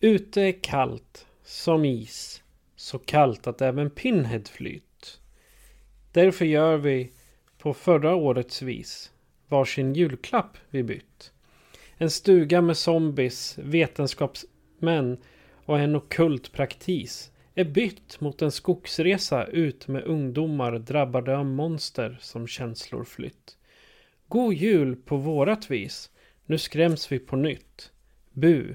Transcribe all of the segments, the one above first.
Ute är kallt som is. Så kallt att även Pinhead flytt. Därför gör vi på förra årets vis varsin julklapp vi bytt. En stuga med zombies, vetenskapsmän och en okult praktis är bytt mot en skogsresa ut med ungdomar drabbade av monster som känslor flytt. God jul på vårat vis. Nu skräms vi på nytt. Bu.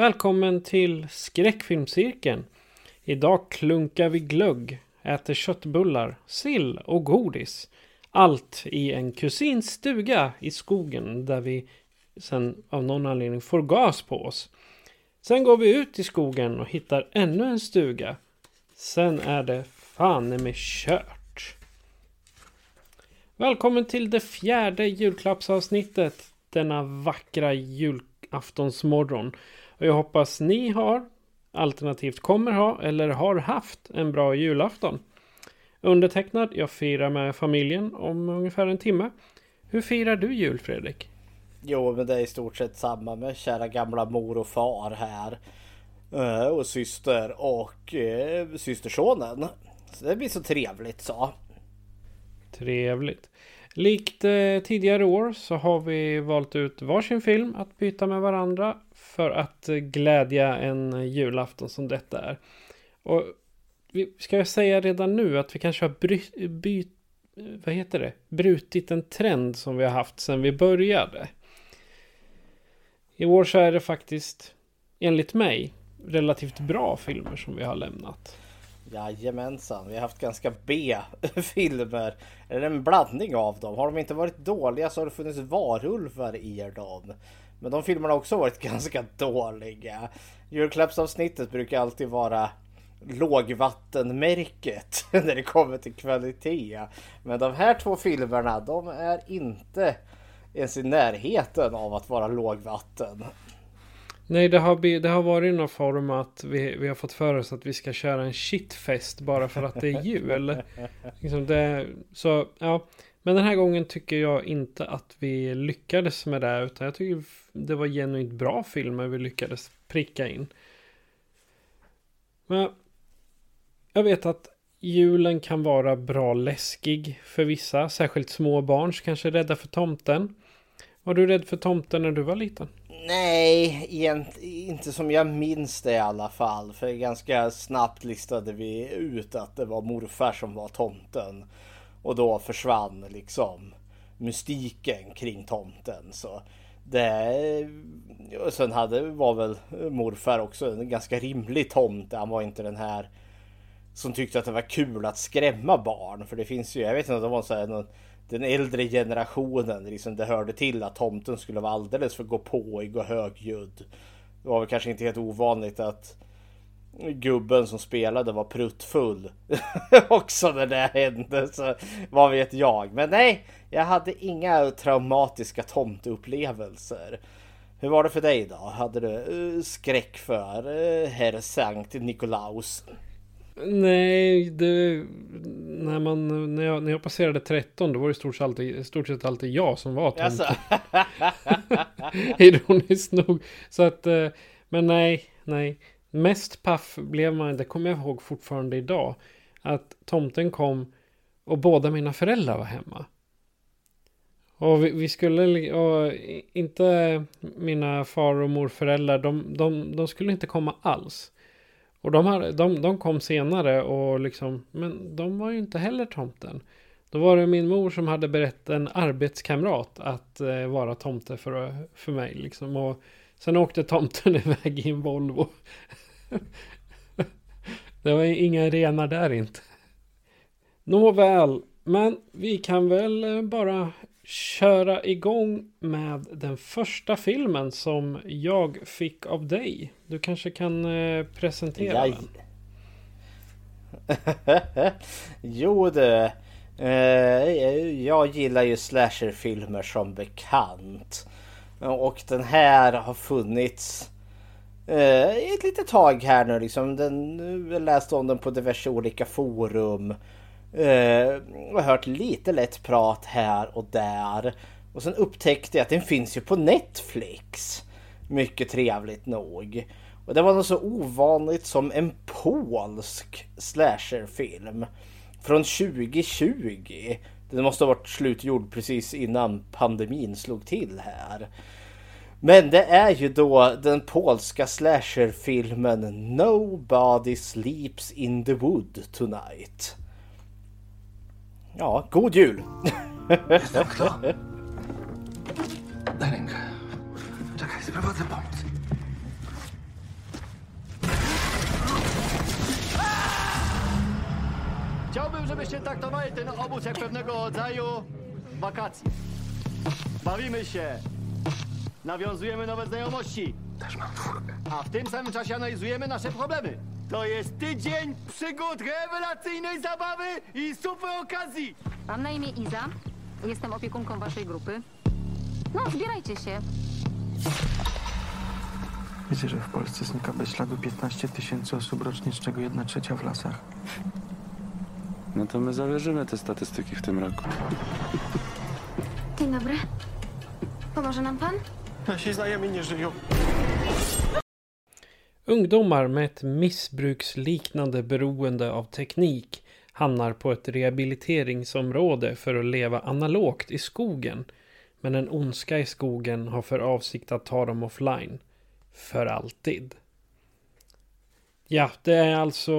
Välkommen till skräckfilmscirkeln. Idag klunkar vi glögg, äter köttbullar, sill och godis. Allt i en kusins stuga i skogen där vi sen av någon anledning får gas på oss. Sen går vi ut i skogen och hittar ännu en stuga. Sen är det fan med kört. Välkommen till det fjärde julklappsavsnittet denna vackra julaftonsmorgon. Och jag hoppas ni har, alternativt kommer ha, eller har haft en bra julafton. Undertecknad, jag firar med familjen om ungefär en timme. Hur firar du jul Fredrik? Jo, men det är i stort sett samma med kära gamla mor och far här. Eh, Och syster och eh, systersonen. Så det blir så trevligt så. Trevligt. Likt eh, tidigare år så har vi valt ut varsin film att byta med varandra för att glädja en julafton som detta är. Och vi ska jag säga redan nu att vi kanske har bry, by, vad heter det? brutit en trend som vi har haft sedan vi började. I år så är det faktiskt, enligt mig, relativt bra filmer som vi har lämnat. Jajamensan, vi har haft ganska B-filmer. Eller en blandning av dem. Har de inte varit dåliga så har det funnits varulvar i dem. Men de filmerna har också varit ganska dåliga. Julklappsavsnittet brukar alltid vara lågvattenmärket när det kommer till kvalitet. Men de här två filmerna, de är inte ens i närheten av att vara lågvatten. Nej, det har, det har varit någon form att vi, vi har fått för oss att vi ska köra en shitfest bara för att det är jul. liksom det, så, ja. Men den här gången tycker jag inte att vi lyckades med det. Utan jag tycker det var genuint bra filmer vi lyckades pricka in. Men jag vet att julen kan vara bra läskig för vissa. Särskilt små barn som kanske är rädda för tomten. Var du rädd för tomten när du var liten? Nej, inte som jag minns det i alla fall. För ganska snabbt listade vi ut att det var morfar som var tomten. Och då försvann liksom mystiken kring tomten. Så det... Och sen hade, var väl morfar också en ganska rimlig tomte. Han var inte den här som tyckte att det var kul att skrämma barn. För det finns ju, jag vet inte, det var så här någon, den äldre generationen, liksom det hörde till att tomten skulle vara alldeles för gåpåig och högljudd. Det var väl kanske inte helt ovanligt att gubben som spelade var pruttfull också när det hände. Så vad vet jag. Men nej, jag hade inga traumatiska tomteupplevelser. Hur var det för dig då? Hade du eh, skräck för uh, herr Sankt Nikolaus? Nej, det, när, man, när, jag, när jag passerade 13 då var det stort sett alltid, i stort sett alltid jag som var tomten. Alltså, Ironiskt nog. Så att, eh, men nej, nej. Mest paff blev man, det kommer jag ihåg fortfarande idag. Att tomten kom och båda mina föräldrar var hemma. Och vi, vi skulle, och inte mina far och morföräldrar, de, de, de skulle inte komma alls. Och de, här, de, de kom senare och liksom, men de var ju inte heller tomten. Då var det min mor som hade berättat en arbetskamrat att eh, vara tomte för, för mig. Liksom. Och sen åkte tomten iväg i en Volvo. det var inga renar där inte. Nåväl, men vi kan väl eh, bara köra igång med den första filmen som jag fick av dig. Du kanske kan eh, presentera Jaj. den? jo du. Eh, jag gillar ju slasherfilmer som bekant. Och den här har funnits eh, i ett litet tag här nu liksom. Den, jag läste om den på diverse olika forum. Eh, och hört lite lätt prat här och där. Och sen upptäckte jag att den finns ju på Netflix. Mycket trevligt nog. Och det var något så ovanligt som en polsk slasherfilm. Från 2020. Den måste ha varit slutgjord precis innan pandemin slog till här. Men det är ju då den polska slasherfilmen Nobody Sleeps in the Wood Tonight. Ja, god jul! Kto? Daj rękę. Czekaj, sprowadzę pomoc. Chciałbym, żebyście traktowali ten obóz jak pewnego rodzaju wakacji. Bawimy się, nawiązujemy nowe znajomości, Też mam czwórkę. a w tym samym czasie analizujemy nasze problemy. To jest tydzień przygód, rewelacyjnej zabawy i super okazji. Mam na imię Iza. Jestem opiekunką waszej grupy. No, zbierajcie się. Wiecie, że w Polsce znika bez śladu 15 tysięcy osób rocznie, z czego 1 trzecia w lasach. No to my zawierzymy te statystyki w tym roku. Dzień dobry. Pomoże nam pan? Nasi znajomi nie żyją. Ungdomar med ett missbruksliknande beroende av teknik hamnar på ett rehabiliteringsområde för att leva analogt i skogen. Men en ondska i skogen har för avsikt att ta dem offline. För alltid. Ja, det är alltså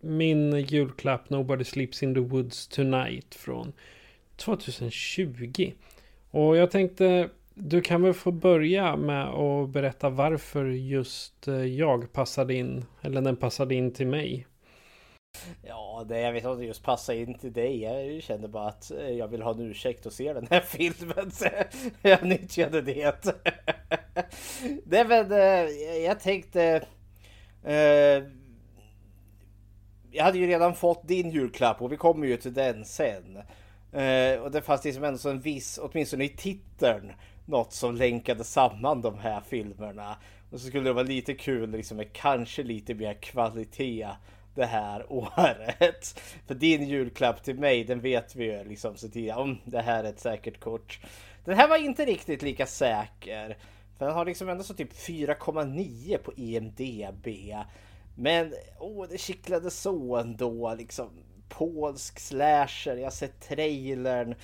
min julklapp Nobody Sleeps in the Woods Tonight från 2020. Och jag tänkte du kan väl få börja med att berätta varför just eh, jag passade in, eller den passade in till mig. Ja, det, jag vet inte om det just passar in till dig. Jag kände bara att eh, jag vill ha en ursäkt att se den här filmen. Så jag nyttjade det. Nej men eh, jag tänkte... Eh, jag hade ju redan fått din julklapp och vi kommer ju till den sen. Eh, och det fanns liksom ändå en viss, åtminstone i titeln, något som länkade samman de här filmerna. Och så skulle det vara lite kul liksom med kanske lite mer kvalitet det här året. För din julklapp till mig, den vet vi ju liksom så tidigt. Om det här är ett säkert kort. Den här var inte riktigt lika säker. För den har liksom ändå så typ 4,9 på IMDB. Men åh, det kittlade så ändå liksom. Polsk slasher, jag har sett trailern.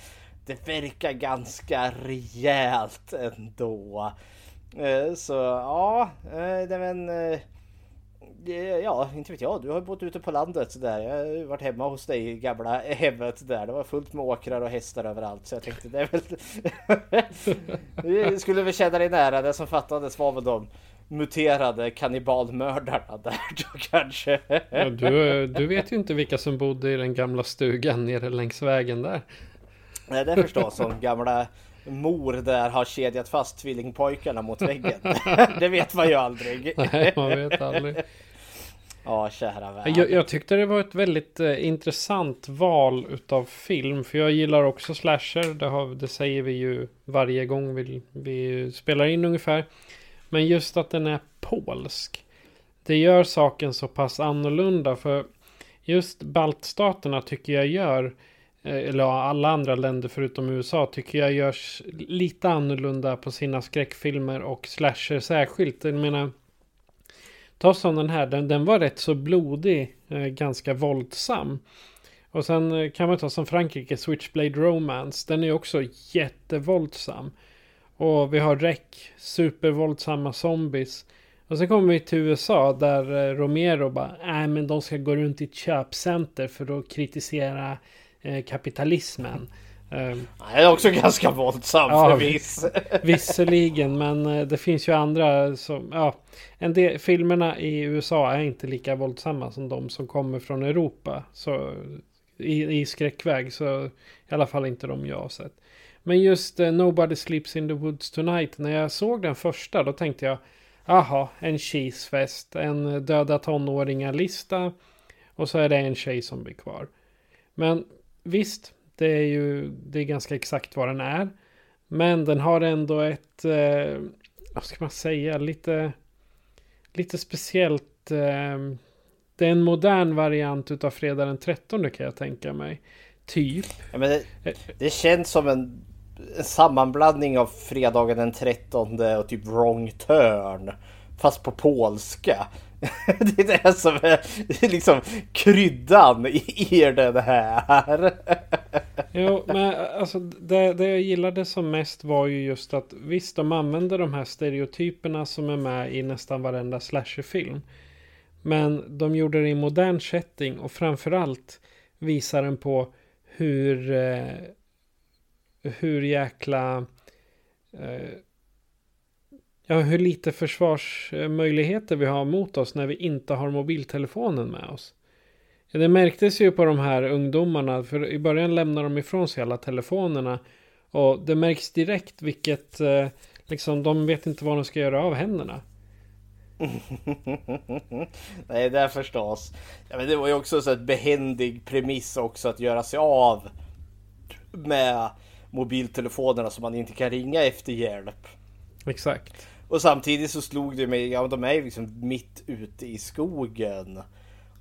Det verkar ganska rejält ändå. Eh, så ja, eh, det men eh, Ja, inte vet jag. Du har bott ute på landet där. Jag har varit hemma hos dig i gamla hemmet där. Det var fullt med åkrar och hästar överallt. Så jag tänkte det är väl... Du skulle väl känna dig nära. Det som fattades var väl de muterade kannibalmördarna där då kanske. Ja, du, du vet ju inte vilka som bodde i den gamla stugan nere längs vägen där. Nej, det förstås som gamla mor där har kedjat fast tvillingpojkarna mot väggen. det vet man ju aldrig. Nej, man vet aldrig. Ja, kära vän. Jag, jag tyckte det var ett väldigt eh, intressant val utav film. För jag gillar också slasher. Det, har, det säger vi ju varje gång vi, vi spelar in ungefär. Men just att den är polsk. Det gör saken så pass annorlunda. För just baltstaterna tycker jag gör. Eh, eller alla andra länder förutom USA tycker jag görs lite annorlunda på sina skräckfilmer och slasher särskilt. Jag menar. Ta som den här, den, den var rätt så blodig, eh, ganska våldsam. Och sen eh, kan man ta som Frankrike, Switchblade Romance. Den är också jättevåldsam. Och vi har REC, supervåldsamma zombies. Och sen kommer vi till USA där eh, Romero bara, nej men de ska gå runt i ett köpcenter för att kritisera eh, kapitalismen. Ehm, Han är också ganska våldsam Ja, förvisso. Visserligen, men eh, det finns ju andra som... Ja, en del, filmerna i USA är inte lika våldsamma som de som kommer från Europa. Så i, i skräckväg, så i alla fall inte de jag har sett. Men just eh, Nobody Sleeps in the Woods Tonight, när jag såg den första, då tänkte jag... Aha, en cheesefest, en döda tonåringar-lista. Och så är det en tjej som blir kvar. Men visst, det är ju det är ganska exakt vad den är. Men den har ändå ett, eh, vad ska man säga, lite, lite speciellt. Eh, det är en modern variant utav Fredag den 13 kan jag tänka mig. Typ. Ja, men det, det känns som en, en sammanblandning av fredagen den 13 och typ wrong turn. Fast på polska. Det är det som är liksom kryddan i, den här. Jo, men alltså det, det jag gillade som mest var ju just att visst, de använder de här stereotyperna som är med i nästan varenda slasherfilm. Men de gjorde det i modern setting och framförallt visar den på hur eh, hur jäkla eh, ja, hur lite försvarsmöjligheter vi har mot oss när vi inte har mobiltelefonen med oss. Det märktes ju på de här ungdomarna, för i början lämnar de ifrån sig alla telefonerna. Och det märks direkt vilket, eh, liksom, de vet inte vad de ska göra av händerna. Nej, det är förstås. Ja, men det var ju också så ett behändig premiss också att göra sig av med mobiltelefonerna så man inte kan ringa efter hjälp. Exakt. Och samtidigt så slog det mig, ja de är ju liksom mitt ute i skogen.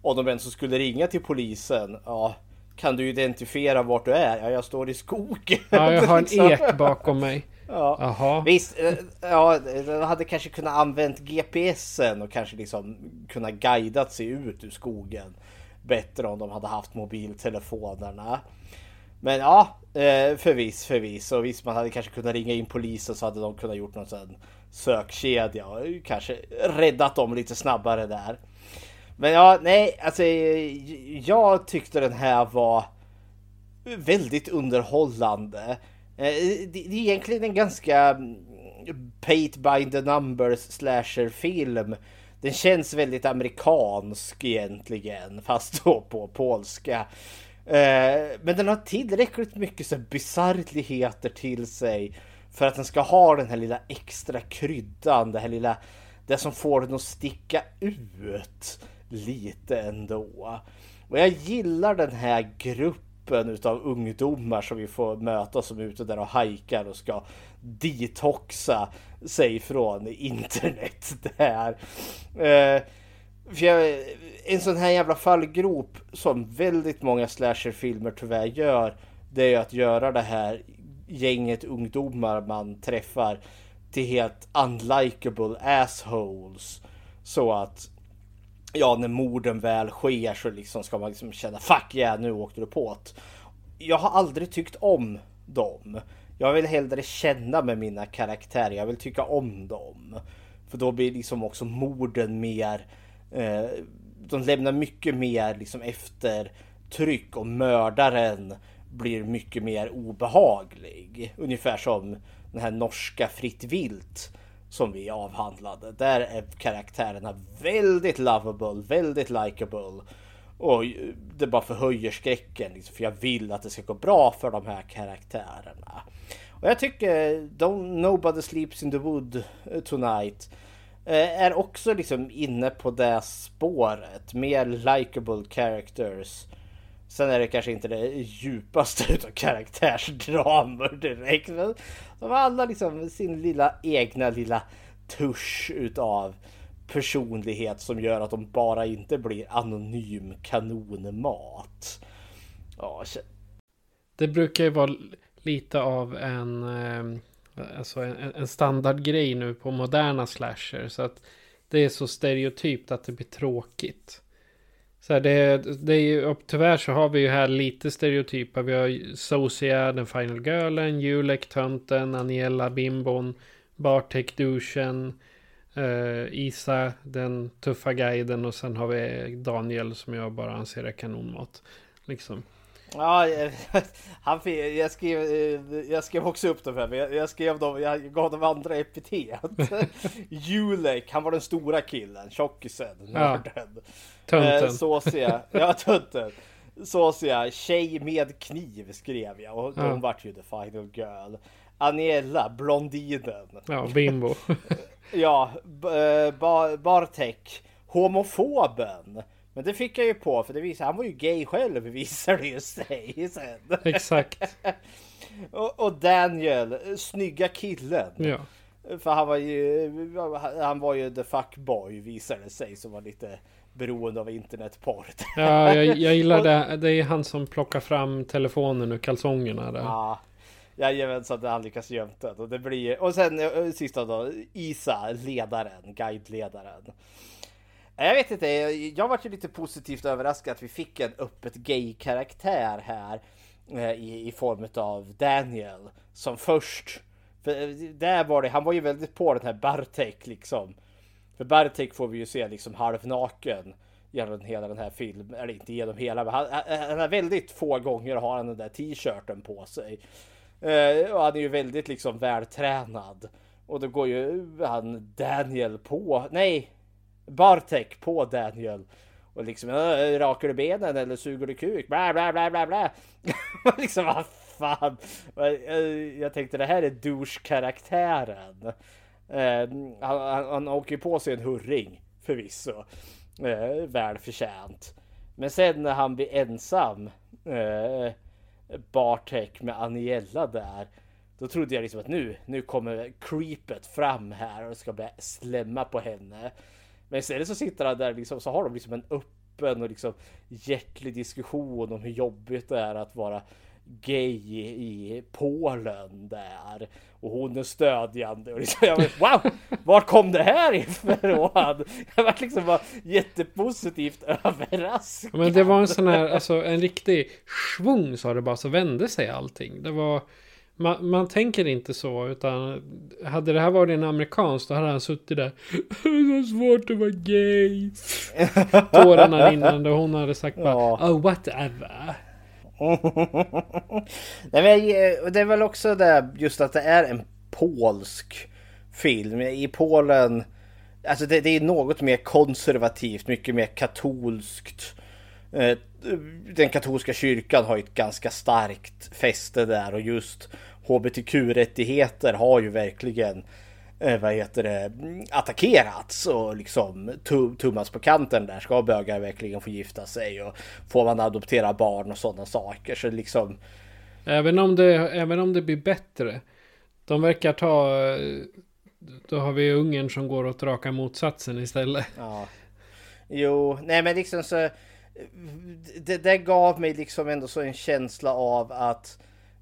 Om de ens skulle ringa till polisen, ja kan du identifiera vart du är? Ja, jag står i skogen. Ja, jag har en ek bakom mig. Ja. Jaha. Visst, eh, ja, de hade kanske kunnat använt GPSen och kanske liksom kunnat guidat sig ut ur skogen bättre om de hade haft mobiltelefonerna. Men ja, eh, förviss, förviss. Och visst, man hade kanske kunnat ringa in polisen så hade de kunnat gjort någon sån sökkedja och kanske räddat dem lite snabbare där. Men ja, nej, alltså jag tyckte den här var väldigt underhållande. Eh, det är egentligen en ganska mm, paint by the numbers slasher film. Den känns väldigt amerikansk egentligen, fast då på polska. Eh, men den har tillräckligt mycket så bisarrligheter till sig för att den ska ha den här lilla extra kryddan, det här lilla, det som får den att sticka ut lite ändå. Och jag gillar den här gruppen utav ungdomar som vi får möta som är ute där och hajkar och ska detoxa sig från internet där. Eh, för jag, en sån här jävla fallgrop som väldigt många slasherfilmer tyvärr gör. Det är ju att göra det här gänget ungdomar man träffar till helt unlikable assholes. Så att ja, när morden väl sker så liksom ska man liksom känna fuck yeah, nu åkte du på det. Jag har aldrig tyckt om dem. Jag vill hellre känna med mina karaktärer. Jag vill tycka om dem. För då blir liksom också morden mer eh, de lämnar mycket mer liksom eftertryck och mördaren blir mycket mer obehaglig. Ungefär som den här norska Fritt Vilt som vi avhandlade. Där är karaktärerna väldigt lovable, väldigt likable. Och det bara förhöjer skräcken liksom, för jag vill att det ska gå bra för de här karaktärerna. Och jag tycker Don't Nobody Sleeps in the Wood eh, Tonight eh, är också liksom inne på det spåret. Mer likable characters. Sen är det kanske inte det djupaste utav karaktärsdramer direkt. Men de har alla liksom sin lilla egna lilla tusch utav personlighet som gör att de bara inte blir anonym kanonmat. Ja, Det brukar ju vara lite av en, ehm, alltså en, en standardgrej nu på moderna slasher. Så att det är så stereotypt att det blir tråkigt. Så här, det, det är ju, och tyvärr så har vi ju här lite stereotyper. Vi har Socia, Sosia, den final girlen, Julek, tönten, Aniela, bimbon, Bartek, duschen, eh, Isa, den tuffa guiden och sen har vi Daniel som jag bara anser är kanonmat. Liksom. Ja, han, jag, skrev, eh, jag skrev också upp dem här, jag, jag skrev dem, jag gav dem andra epitet. Julek, han var den stora killen, tjockisen, nörden. Tönten. Eh, Såsiga, ja tönten. Såsiga, tjej med kniv skrev jag och Ja. de vart ju the final girl. Aniella, blondinen. Ja, bimbo. Ja, eh, Ba- Bartek, homofoben. Men det fick jag ju på för det visade, han var ju gay själv visar det ju sig sen. Exakt. och, och Daniel, snygga killen. Ja. För han var ju, han var ju the fuckboy visar det sig som var lite beroende av internetporr. Ja, jag, jag gillar det. Det är han som plockar fram telefonen ur kalsongerna där. Ja, jajamensan, det han lyckas gömt den. Och det blir, och sen eh, sista då, Isa, ledaren, guideledaren. Jag vet inte, jag var ju lite positivt överraskad att vi fick en öppet gay-karaktär här eh, i, i form av Daniel som först. För eh, där var det, han var ju väldigt på den här Bartek liksom. För Bartek får vi ju se liksom halvnaken genom hela den här filmen, eller inte genom hela, men han, han han har väldigt få gånger har han den där t-shirten på sig. Eh, och han är ju väldigt liksom vältränad. Och då går ju han Daniel på, nej, Bartek på Daniel. Och liksom, äh, rakar du benen eller suger du kuk? Bla bla bla bla bla. liksom, vad fan. Eh, jag tänkte det här är douche-karaktären. Eh, han, han, han åker på sig en hurring förvisso. Eh, välförtjänt. Men sen när han blir ensam. Eh, Bartek med Aniella där. Då trodde jag liksom att nu, nu kommer creepet fram här och ska börja slämma på henne. Men istället så sitter han där liksom, så har de liksom en öppen och liksom hjärtlig diskussion om hur jobbigt det är att vara gay i, Polen där. Och hon är stödjande och liksom, jag bara, wow! Var kom det här ifrån? Jag var liksom bara jättepositivt överraskad. Men det var en sån här, alltså en riktig svung sa det bara så vände sig allting. Det var, man, man tänker inte så utan hade det här varit en amerikansk då hade han suttit där. Det är så svårt att vara gay. Tårarna rinnande och hon hade sagt bara Ja. oh whatever. Nej, men jag- det är väl också det just att det är en polsk film. I Polen, alltså det, det är något mer konservativt, mycket mer katolskt. Eh, Den katolska kyrkan har ju ett ganska starkt fäste där och just hbtq-rättigheter har ju verkligen eh, vad heter det, attackerats och liksom tum- tummats på kanten där. Ska bögar verkligen få gifta sig och får man adoptera barn och sådana saker. Så liksom, Även om det, även om det blir bättre. De verkar ta, då har vi Ungern som går åt raka motsatsen istället. ja. Jo, nej men liksom så. Det, det gav mig liksom ändå så en känsla av att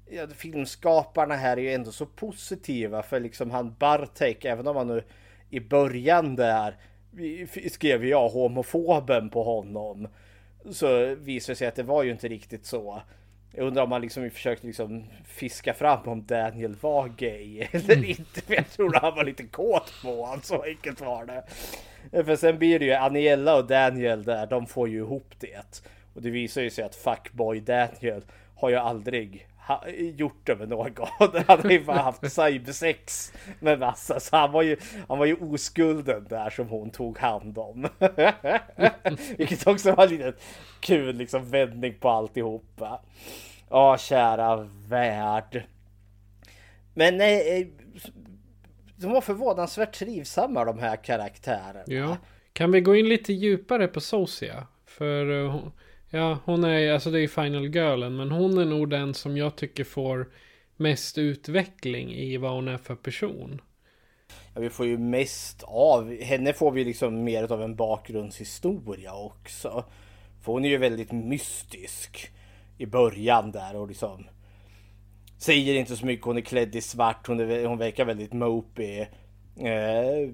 ja, filmskaparna här är ju ändå så positiva för liksom han Bartek, även om han nu i början där skrev jag homofoben på honom. Så visade det sig att det var ju inte riktigt så. Jag undrar om man liksom försökte liksom fiska fram om Daniel var gay eller inte. För jag tror han var lite kåt på honom, så enkelt var det. För sen blir det ju Aniella och Daniel där, de får ju ihop det. Och det visar ju sig att fuckboy Daniel har ju aldrig ha, gjort det med någon. Han har ju bara haft cybersex med massa. Så han var ju, han var ju oskulden där som hon tog hand om. Vilket också var en liten kul liksom vändning på alltihopa. Ja, kära värld. Men nej, de var förvånansvärt trivsamma de här karaktärerna. Ja. Kan vi gå in lite djupare på Sosia? För eh, hon- ja, hon är alltså det är Final Girlen. Men hon är nog den som jag tycker får mest utveckling i vad hon är för person. Ja, vi får ju mest av henne får vi liksom mer av en bakgrundshistoria också. För hon är ju väldigt mystisk i början där och liksom säger inte så mycket. Hon är klädd i svart. Hon, är, hon verkar väldigt mopey. eh,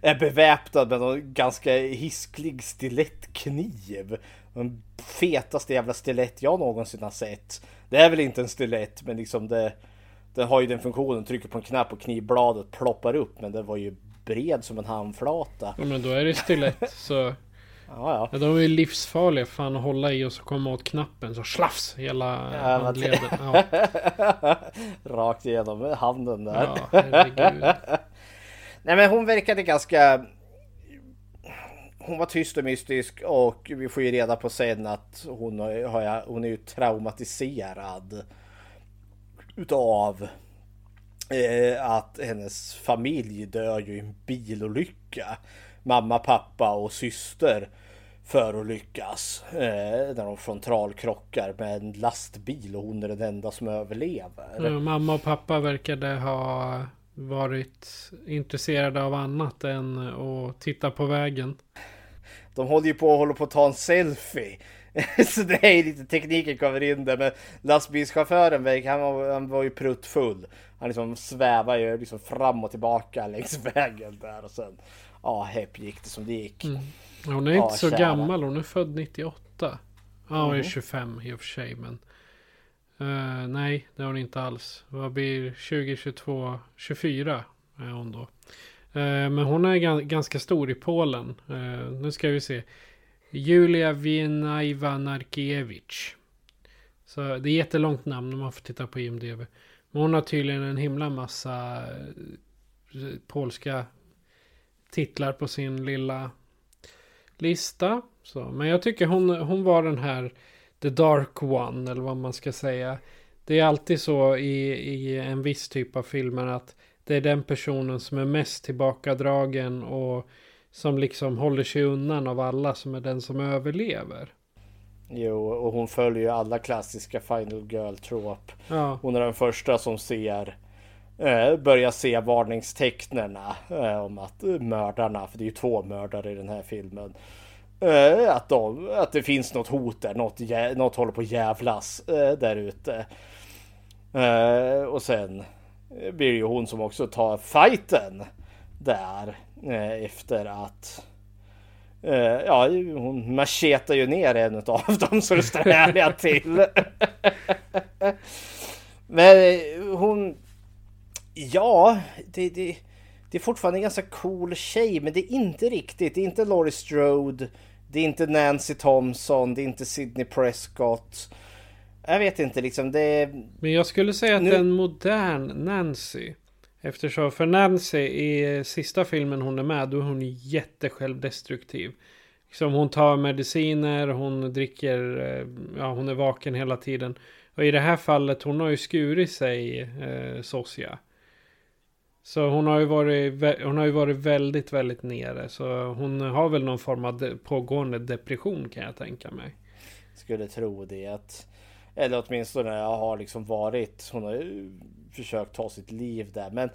är beväpnad med någon ganska hisklig stilettkniv. Den fetaste jävla stilett jag någonsin har sett. Det är väl inte en stilett men liksom det Den har ju den funktionen, trycker på en knapp och knivbladet ploppar upp men den var ju bred som en handflata. Ja men då är det stilett så... Ja, ja. De är ju livsfarliga fan att hålla i och så komma åt knappen så slafs hela Ja, handleden. Ja, Rakt igenom handen där. ja herregud. Nej men hon verkade ganska... Hon var tyst och mystisk och vi får ju reda på sen att hon, har, har- hon är ju traumatiserad. Utav eh, att hennes familj dör ju i en bilolycka. Mamma, pappa och syster förolyckas eh, när de frontalkrockar med en lastbil och hon är den enda som överlever. Ja, mamma och pappa verkade ha varit intresserade av annat än att titta på vägen. De håller ju på håller på att ta en selfie. Så det är lite tekniken kommer in där. Men lastbilschauffören han var, han var ju pruttfull. Han liksom svävar ju liksom fram och tillbaka längs vägen där. Och sen, ja, hepp gick det som det gick. Hon är Ja, inte så kära. gammal. Hon är född 98. Ja, hon är Mhm. 25 i och för sig. Men eh, nej, det är hon inte alls. Vad blir 2022? 24 är hon då. Eh, men hon är gan- ganska stor i Polen. Eh, nu ska vi se. Julia Wienajwa Narkiewicz. Så det är jättelångt namn om man får titta på IMDB. Men hon har tydligen en himla massa polska titlar på sin lilla lista. Så, men jag tycker hon, hon var den här The Dark One eller vad man ska säga. Det är alltid så i, i en viss typ av filmer att det är den personen som är mest tillbakadragen och som liksom håller sig undan av alla som är den som överlever. Jo, och hon följer ju alla klassiska Final Girl trop. Ja, Hon är den första som ser börjar se varningstecknerna eh, om att eh, mördarna, för det är ju två mördare i den här filmen. Eh, att, de, att det finns något hot där, något, något håller på att jävlas eh, där ute. Eh, och sen eh, blir det ju hon som också tar fighten där eh, efter att eh, Ja, hon machetar ju ner en av dem så det står till. Men eh, hon... Ja, det, det, det är fortfarande en ganska cool tjej, men det är inte riktigt. Det är inte Laurie Strode, det är inte Nancy Thompson, det är inte Sidney Prescott. Jag vet inte liksom, det men jag skulle säga att Nu- det är en modern Nancy. Eftersom för Nancy i sista filmen hon är med då är hon jättesjälvdestruktiv. Liksom hon tar mediciner, hon dricker, eh, ja hon är vaken hela tiden. Och i det här fallet hon har ju skurit sig eh, Sosia. Så hon har ju varit, hon har ju varit väldigt, väldigt nere. Så hon har väl någon form av de- pågående depression kan jag tänka mig. skulle tro det. Att, eller åtminstone har liksom varit, hon har ju försökt ta sitt liv där. Men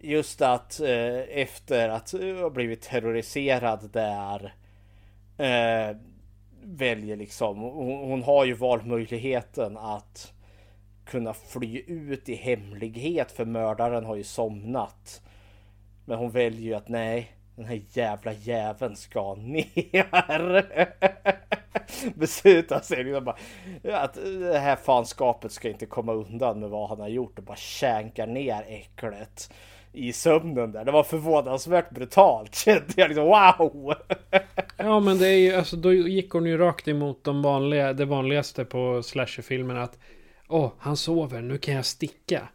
just att eh, efter att eh, ha blivit terroriserad där eh, väljer liksom, hon, hon har ju valmöjligheten att kunna fly ut i hemlighet för mördaren har ju somnat. Men hon väljer ju att nej, den här jävla jäveln ska ner. Beslutar sig liksom bara att det här fanskapet ska inte komma undan med vad han har gjort och bara känkar ner äcklet i sömnen där. Det var förvånansvärt brutalt kände jag liksom wow! Ja men det är ju, alltså då gick hon ju rakt emot de vanliga, det vanligaste på slasherfilmerna att Åh, han sover, nu kan jag sticka.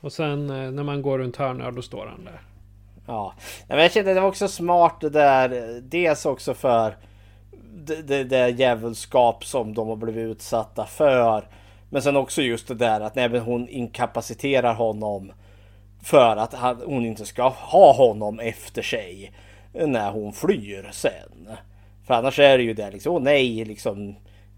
Och sen eh, när man går runt hörnet, då står han där. Ja, men jag kände det var också smart det där. Dels också för det, det, det djävulskap som de har blivit utsatta för. Men sen också just det där att nej, men hon inkapaciterar honom. För att han, hon inte ska ha honom efter sig. När hon flyr sen. För annars är det ju det liksom, åh nej liksom.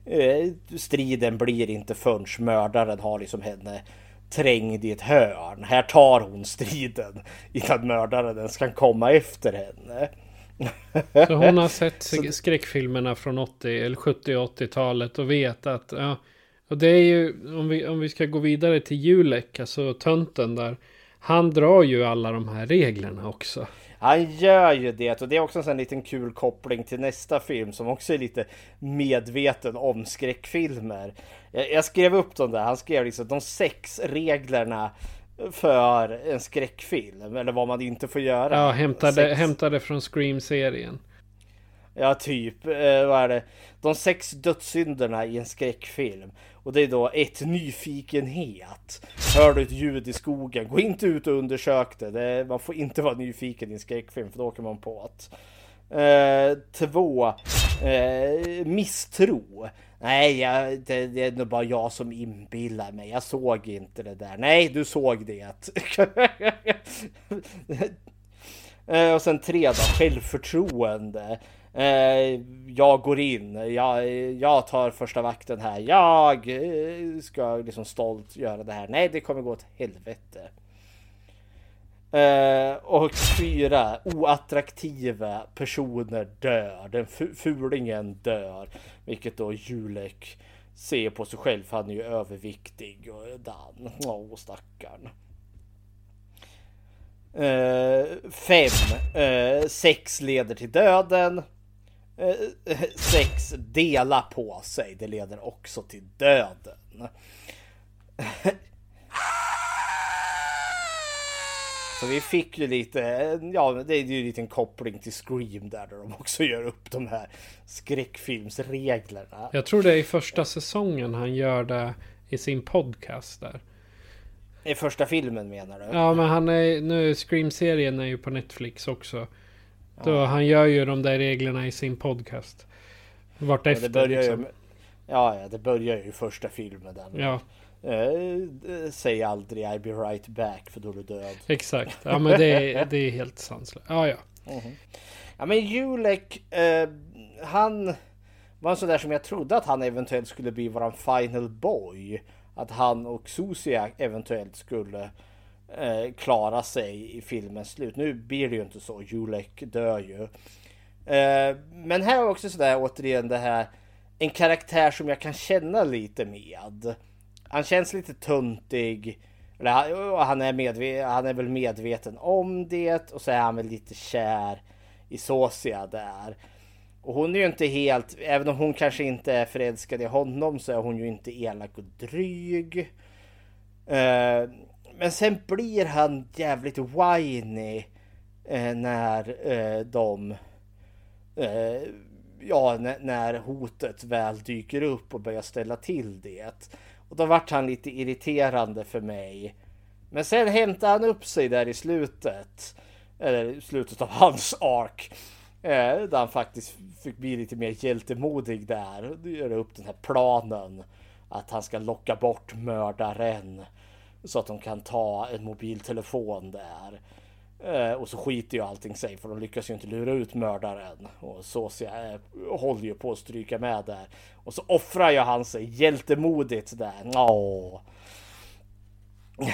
Eh, striden blir inte förrän mördaren har liksom henne trängd i ett hörn. Här tar hon striden innan mördaren ens kan komma efter henne. Så hon har sett sk- skräckfilmerna från 80 eller 70 och 80-talet och vet att ja, och det är ju om vi, om vi ska gå vidare till Julek, alltså tönten där. Han drar ju alla de här reglerna också. Han gör ju det och det är också en sån liten kul koppling till nästa film som också är lite medveten om skräckfilmer. Jag, jag skrev upp dem där. Han skrev liksom de sex reglerna för en skräckfilm eller vad man inte får göra. Ja, hämtade, Sex- hämtade från Scream-serien. Ja, typ. Eh, vad är det? De sex dödssynderna i en skräckfilm. Och det är då ett nyfikenhet. Hör du ett ljud i skogen, gå inte ut och undersök det. det man får inte vara nyfiken i en skräckfilm för då åker man på att. Eh, två. Eh, misstro. Nej, jag, det, det är nog bara jag som inbillar mig. Jag såg inte det där. Nej, du såg det. Eh, och sen tre då, självförtroende. Eh, jag går in, jag, jag tar första vakten här. Jag eh, ska liksom stolt göra det här. Nej, det kommer gå åt helvete. Eh, och fyra, oattraktiva personer dör. Den fulingen dör. Vilket då Julek ser på sig själv. för Han är ju överviktig och dan. Åh, stackarn. Uh, fem. uh, sex leder till döden. Eh, sex dela på sig. Det leder också till döden. Så vi fick ju lite, ja det är ju en liten koppling till Scream där, där de också gör upp de här skräckfilmsreglerna. Jag tror det är i första säsongen han gör det i sin podcast där. I första filmen menar du? Ja, men han är nu Scream-serien är ju på Netflix också. Då han gör ju de där reglerna i sin podcast. Ja, Vartefter det börjar ju liksom. med, ja, ja, det börjar ju i första filmen där. Ja, Eh, säg aldrig I'll be right back för då är du död. exakt. Ja, men det är, det är helt sanslöst. Ja, ja. Ja men Julek, eh, han var en sån där som jag trodde att han eventuellt skulle bli våran final boy. Att han och Susia eventuellt skulle eh, klara sig i filmens slut. Nu blir det ju inte så, Julek dör ju. Eh, men här är också sådär återigen det här en karaktär som jag kan känna lite med. Han känns lite tuntig. Eller han, han, är medveten, han är väl medveten om det och så är han väl lite kär i Sosia där. Och hon är ju inte helt, även om hon kanske inte är förälskad i honom så är hon ju inte elak och dryg. Eh, men sen blir han jävligt whiny eh, när eh, de eh, ja, när, när hotet väl dyker upp och börjar ställa till det. Och då vart han lite irriterande för mig. Men sen hämtade han upp sig där i slutet. Eller i slutet av hans ark. Eh, där han faktiskt fick bli lite mer hjältemodig där. Och göra upp den här planen. Att han ska locka bort mördaren. Så att de kan ta en mobiltelefon där. Eh, och så skiter ju allting sig för de lyckas ju inte lura ut mördaren. Och Sosia eh, håller ju på att stryka med där. Och så offrar ju han sig hjältemodigt där. Åh.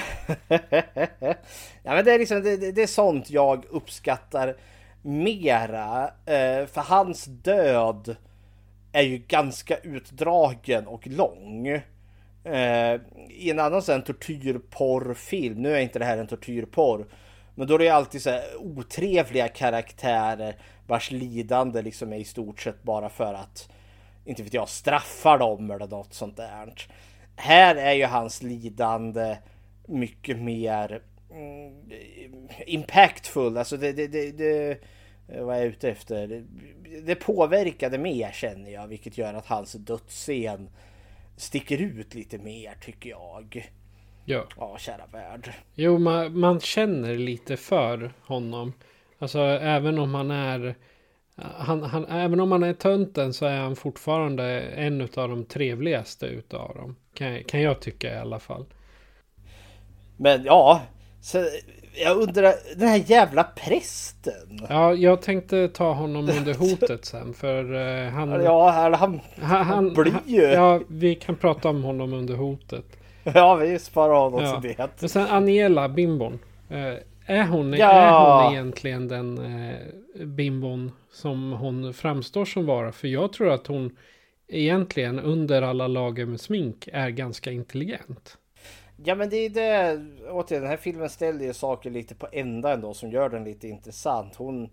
ja men det är liksom det, det- är sånt jag uppskattar mera. Eh, för hans död är ju ganska utdragen och lång. Eh, I en annan sån tortyrporrfilm, nu är inte det här en tortyrporr, men då är det alltid så här otrevliga karaktärer vars lidande liksom är i stort sett bara för att, inte vet jag, straffa dem eller något sånt där. Här är ju hans lidande mycket mer mm, impactful, alltså det, det, det, det eh, vad jag är jag ute efter? Det, det påverkade mer känner jag, vilket gör att hans dödsscen sticker ut lite mer tycker jag. ja. Ja, kära värld. Jo, man, man känner lite för honom. Alltså även om han är... Han, han, även om han är tönten så är han fortfarande en av de trevligaste utav dem. Kan, kan jag tycka i alla fall. Men ja, så jag undrar, den här jävla prästen. Ja, jag tänkte ta honom under hotet sen. För eh, han... Ja, han, han, han, han blir ju... Ja, vi kan prata om honom under hotet. Ja, vi sparar honom Ja. till det. Men sen Aniela, bimbon. Eh, är, hon, Ja. är hon egentligen den eh, bimbon som hon framstår som vara? För jag tror att hon egentligen under alla lager med smink är ganska intelligent. Ja men det är det, återigen den här filmen ställer ju saker lite på ända ändå som gör den lite intressant. Hon,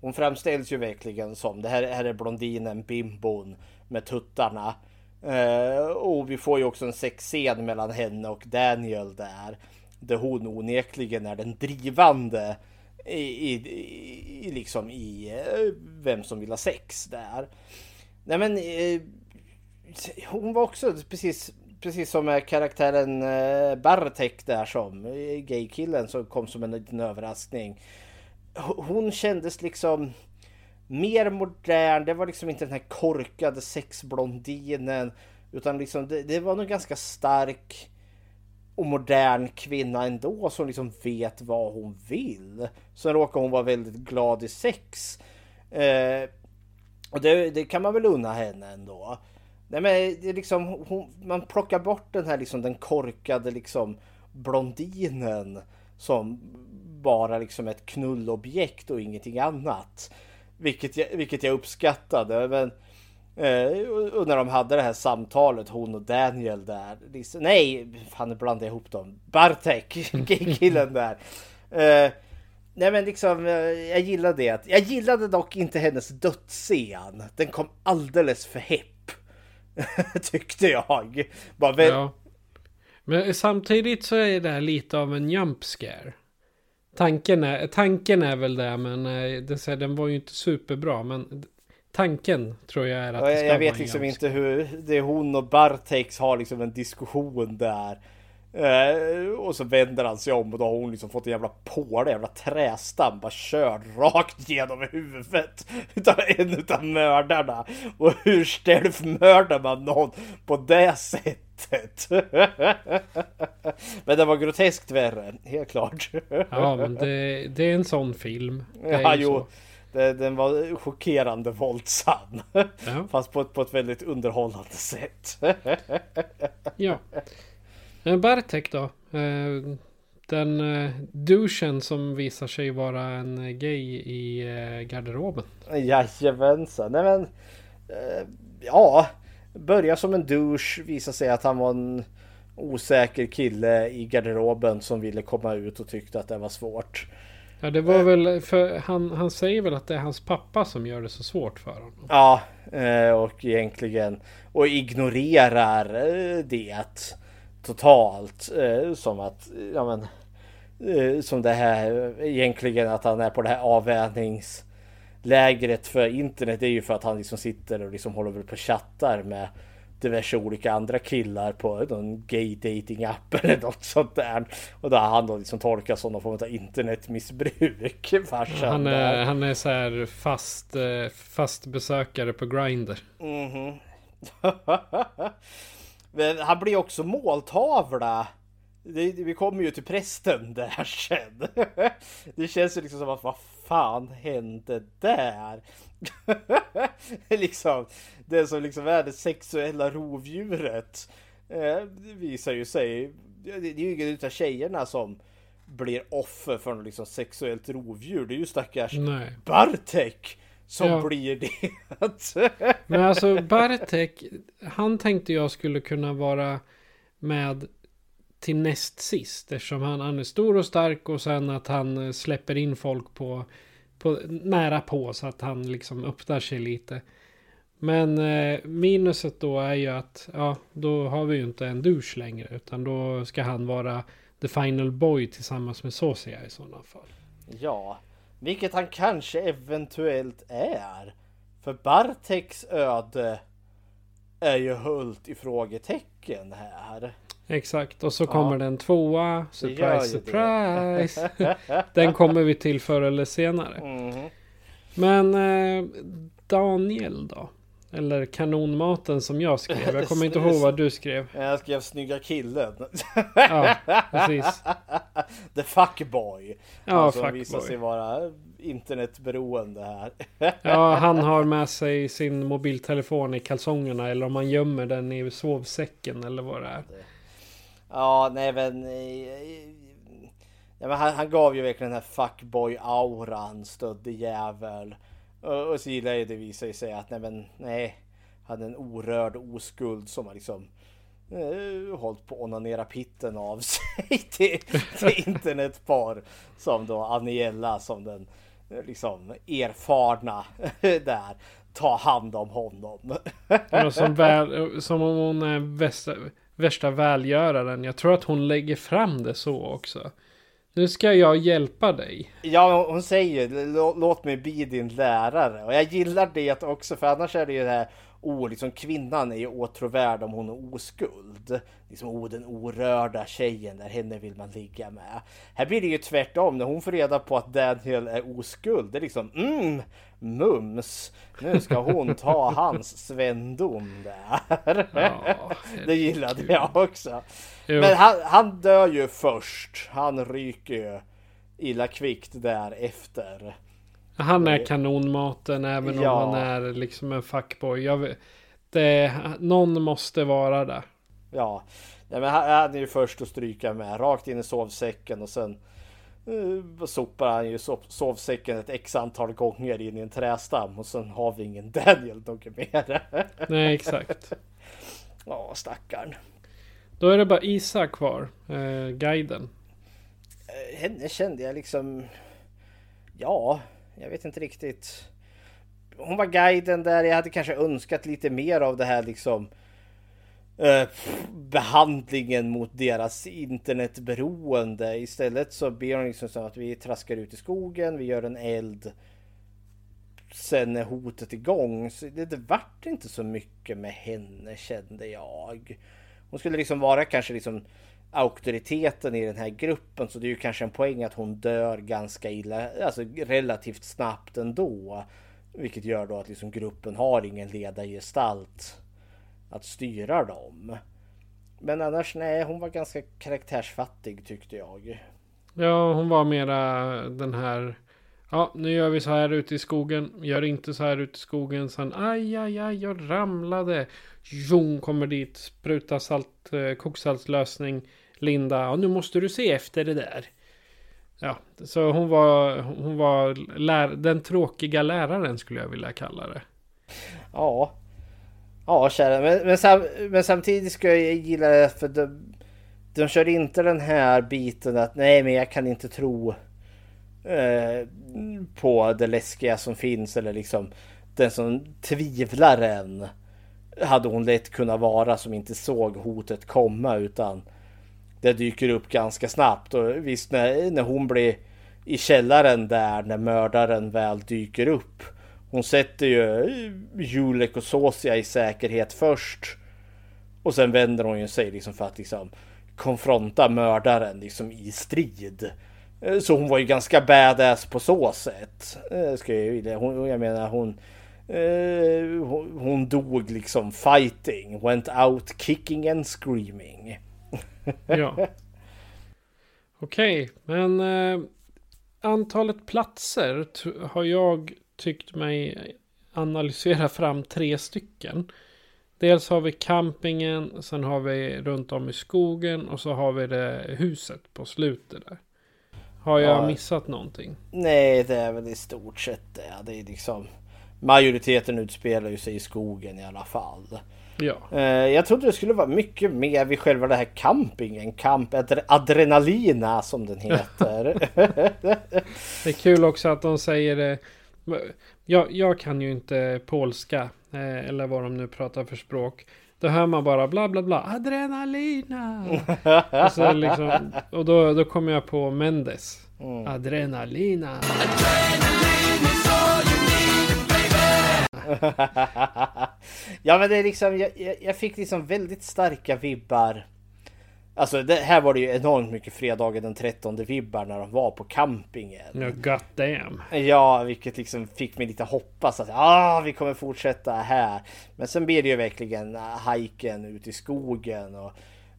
hon framställs ju verkligen som, det här, här är blondinen, bimbon med tuttarna. Eh, och vi får ju också en sexscen mellan henne och Daniel där. Där hon onekligen är den drivande i, i, i liksom i eh, vem som vill ha sex där. Nej men eh, hon var också precis, precis som med karaktären eh, Bartek där som eh, gaykillen som kom som en liten överraskning. Hon kändes liksom mer modern. Det var liksom inte den här korkade sexblondinen utan liksom det, det var nog ganska stark och modern kvinna ändå som liksom vet vad hon vill. Sen råkar hon vara väldigt glad i sex. Eh, och det, det kan man väl unna henne ändå. Nej men det är liksom, hon, man plockar bort den här liksom den korkade liksom blondinen som bara liksom ett knullobjekt och ingenting annat. Vilket jag, vilket jag uppskattade. Men, eh, och när de hade det här samtalet, hon och Daniel där. Liksom, nej, fan nu blandade jag ihop dem. Bartek, killen där. Eh, nej men liksom, eh, jag gillade det. Jag gillade dock inte hennes dödsscen. Den kom alldeles för hepp. Tyckte jag. Bara väl, Ja. Men samtidigt så är det här lite av en jump scare. Tanken är, tanken är väl det, men eh, det, här, den var ju inte superbra. Men tanken tror jag är att Ja, det jag, ska jag vara vet en liksom inte hur det är hon och Bartex har liksom en diskussion där. Eh, och så vänder han sig om och då har hon liksom fått en jävla påle, jävla trästam bara körd rakt genom huvudet utav en utav mördarna. Och hur stealth-mördar man någon på det sättet? Men det var groteskt värre, helt klart. Ja, men det, det är en sån film. Det Ja, jo. så. Det, den var chockerande våldsam. Ja. Fast på ett, på ett väldigt underhållande sätt. Ja. Men Bartek då? Eh, Den eh, douchen som visar sig vara en gay i eh, garderoben. Jajamensan. Nej men. Eh, ja. Börja som en douche. Visa sig att han var en osäker kille i garderoben som ville komma ut och tyckte att det var svårt. Ja, det var väl för han, han säger väl att det är hans pappa som gör det så svårt för honom. Ja, eh, och egentligen och ignorerar eh, det totalt eh, som att ja men eh, som det här egentligen att han är på det här avvänjningslägret för internet det är ju för att han liksom sitter och liksom håller väl på och chattar med diverse olika andra killar på någon gay dating app eller något sånt där. Och då har han då liksom tolkat som någon form av internetmissbruk. Farsan Han där. är, han är så här fast, eh, fast besökare på Grindr. Mhm. Men han blir också måltavla. Det, vi kommer ju till prästen där sen. Det känns ju liksom som att vad fan hände där? liksom, det som liksom är det sexuella rovdjuret. Eh, det visar ju sig. Det är ju ingen utav tjejerna som blir offer för något liksom sexuellt rovdjur. Det är ju stackars Nej. Bartek som Ja. blir det. Men alltså Bartek, han tänkte jag skulle kunna vara med till näst sist. Eftersom han, han är stor och stark och sen att han eh, släpper in folk på, på nära på så att han liksom öppnar sig lite. Men eh, minuset då är ju att ja, då har vi ju inte en douche längre. Utan då ska han vara the final boy tillsammans med Sosia i sådana fall. Ja, vilket han kanske eventuellt är. För Barteks öde är ju höllt i frågetecken här. Exakt, och så kommer den tvåa. Surprise, surprise. den kommer vi till förr eller senare. Mhm. Men eh, Daniel då? Eller kanonmaten som jag skrev. Jag kommer inte ihåg vad du skrev. Jag skrev snygga killen. Ja, precis. The fuckboy. Ja, som fuckboy. visar sig vara internetberoende här. Ja, han har med sig sin mobiltelefon i kalsongerna. Eller om han gömmer den i sovsäcken eller vad det är. Ja, nej men... eh, Ja, men han, han gav ju verkligen den här fuckboy-auran, stödde jävel. Och, och så gillar jag det visar ju sig att nej men nej. Han är en orörd oskuld som har liksom eh, hållit på att onanera pitten av sig till, till internetpar som då Aniella som den eh, liksom erfarna eh, där Ta hand om honom. Ja, som, väl, som om hon är värsta, värsta välgöraren. Jag tror att hon lägger fram det så också. Nu ska jag hjälpa dig. Ja, hon säger låt mig bli din lärare. Och jag gillar det också för annars är det ju det här Oh, liksom kvinnan är ju åtråvärd om hon är oskuld. Liksom, oh, den orörda tjejen där, henne vill man ligga med. Här blir det ju tvärtom när hon får reda på att Daniel är oskuld. Det är liksom, mm, mums. Nu ska hon ta hans svendom där. Ja, det gillade jag också. Jo. Men han, han dör ju först. Han ryker ju illa kvickt därefter. Han är kanonmaten även Ja. om han är liksom en fuckboy. Jag vet, det, någon måste vara där. Ja, Nej, men han, han är ju först att stryka med. Rakt in i sovsäcken och sen uh, sopar han ju sov, sovsäcken ett x antal gånger in i en trästam och sen har vi ingen Daniel något mer. Nej, exakt. Ja, stackarn. Då är det bara Isak kvar. Eh, guiden. Eh, Henne kände jag liksom... Ja, jag vet inte riktigt. Hon var guiden där. Jag hade kanske önskat lite mer av det här liksom eh, behandlingen mot deras internetberoende. Istället så ber hon liksom så att vi traskar ut i skogen, vi gör en eld. Sen är hotet igång. Så det, det vart inte så mycket med henne kände jag. Hon skulle liksom vara kanske liksom auktoriteten i den här gruppen så det är ju kanske en poäng att hon dör ganska illa, alltså relativt snabbt ändå. Vilket gör då att liksom gruppen har ingen ledargestalt att styra dem. Men annars nej, hon var ganska karaktärsfattig tyckte jag. Ja, hon var mera den här. Ja, nu gör vi så här ute i skogen. Gör inte så här ute i skogen. Sen aj, aj, aj, jag ramlade. Jon kommer dit, sprutar salt, eh, koksaltslösning. Linda, ja, nu måste du se efter det där. Ja, så hon var, hon var lär, den tråkiga läraren skulle jag vilja kalla det. Ja. Ja, kära. Men, men, sam, men samtidigt ska jag gilla det för de, de kör inte den här biten att nej, men jag kan inte tro eh, på det läskiga som finns eller liksom den som tvivlar än hade hon lätt kunnat vara som inte såg hotet komma utan det dyker upp ganska snabbt och visst när, när hon blir i källaren där när mördaren väl dyker upp. Hon sätter ju eh, Julek och Sosia i säkerhet först. Och sen vänder hon ju sig liksom för att liksom konfronta mördaren liksom i strid. Eh, så hon var ju ganska badass på så sätt. Eh, ska jag, vilja. hon, jag menar hon, eh, hon, hon dog liksom fighting. Went out kicking and screaming. Ja. Okej, men eh, antalet platser har jag tyckt mig analysera fram tre stycken. Dels har vi campingen, sen har vi runt om i skogen och så har vi det huset på slutet där. Har jag Ja. missat någonting? Nej, det är väl i stort sett det. Det är liksom majoriteten utspelar ju sig i skogen i alla fall. Ja. Eh, Jag trodde det skulle vara mycket mer vid själva den här campingen. Camp Adre- Adrenalina som den heter. Det är kul också att de säger det. Jag, jag kan ju inte polska. eh, Eller vad de nu pratar för språk. Då hör man bara bla bla bla. Adrenalina. och, så liksom, och då, då kommer jag på Mendes. Adrenalina. ja men det är liksom, jag- jag fick liksom väldigt starka vibbar. Alltså det, här var det ju enormt mycket fredagen den 13 vibbar när de var på campingen. Ja, god damn. Ja, vilket liksom fick mig lite hoppas att ah, vi kommer fortsätta här. Men sen blir det ju verkligen uh, hajken ut i skogen och,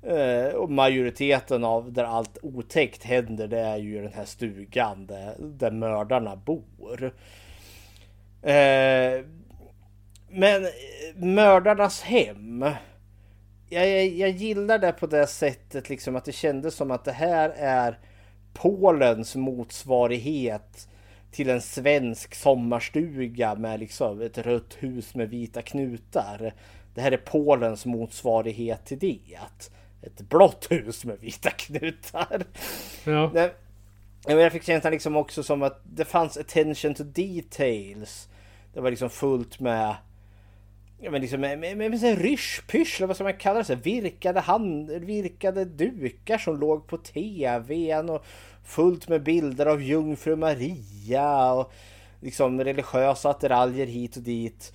eh, och majoriteten av där allt otäckt händer det är ju den här stugan där, där mördarna bor. Eh, men eh, mördarnas hem. Jag, jag, jag gillar det på det sättet liksom att det kändes som att det här är Polens motsvarighet till en svensk sommarstuga med liksom ett rött hus med vita knutar. det här är Polens motsvarighet till det. Ett blått hus med vita knutar. Ja. Men jag fick känslan liksom också som att det fanns attention to details. Det var liksom fullt med Ja men liksom med, med, med, ryschpysch, eller vad ska man kalla det? Så här, virkade, hand, virkade dukar som låg på tvn och fullt med bilder av jungfru Maria och liksom religiösa attiraljer hit och dit.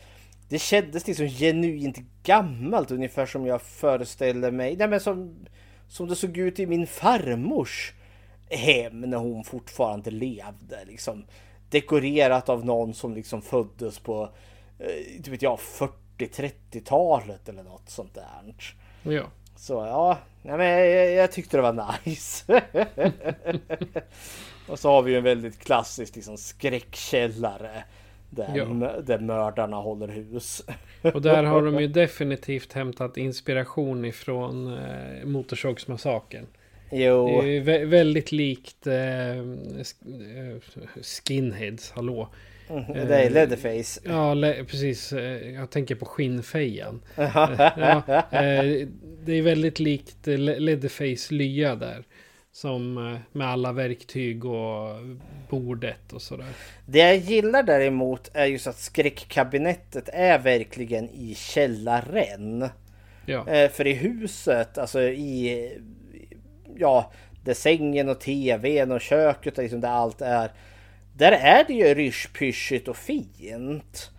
Det kändes liksom genuint gammalt ungefär som jag föreställde mig. Nej men som, som det såg ut i min farmors hem när hon fortfarande levde. Liksom dekorerat av någon som liksom föddes på, eh, inte vet jag, 40-30-talet eller något sånt där. Ja. Så ja, nej, men jag, jag tyckte det var nice. och så har vi ju en väldigt klassisk liksom, skräckkällare. Där, Ja. där mördarna håller hus. Och där har de ju definitivt hämtat inspiration ifrån eh, Motorsågsmassakern. Jo, Det är ju vä- väldigt likt eh, eh, Skinheads, hallå. Det är Leatherface. Ja, precis. eh, Jag tänker på skinnfejan. Eh, ja, eh, det är väldigt likt eh, Le- Leatherface lya där. Som eh, med alla verktyg och bordet och sådär. Det jag gillar däremot är just att skräckkabinettet är verkligen i källaren. Ja, Eh, för i huset, alltså i... Ja, där sängen och tvn och köket liksom där allt är. Där är det ju ryschpyschigt och fint.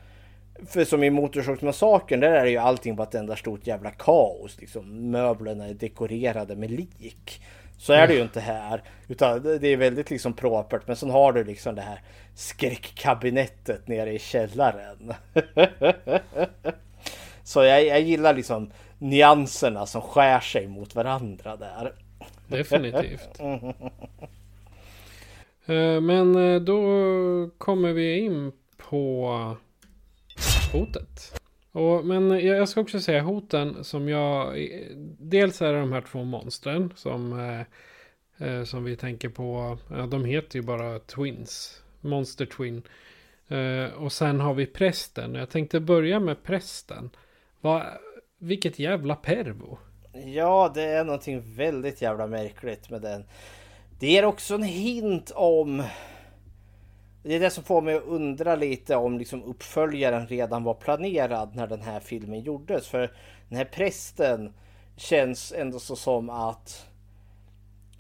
För som i Motorsågsmassakern, där är det ju allting bara ett enda stort jävla kaos. Liksom. Möblerna är dekorerade med lik. Så är det ju inte här. Utan det det är väldigt liksom propert. Men sen har du liksom det här skräckkabinettet nere i källaren. Så jag, jag gillar liksom nyanserna som skär sig mot varandra där. definitivt. Eh, men eh, då kommer vi in på hotet. Och, men eh, jag ska också säga hoten som jag... Dels är det de här två monstren som, som vi tänker på. Ja, de heter ju bara Twins. Monster Twin. Och sen har vi prästen. Jag tänkte börja med prästen. Va, vilket jävla pervo. Ja, det är någonting väldigt jävla märkligt med den. Det ger också en hint om... Det är det som får mig att undra lite om liksom uppföljaren redan var planerad när den här filmen gjordes. För den här prästen känns ändå så som att...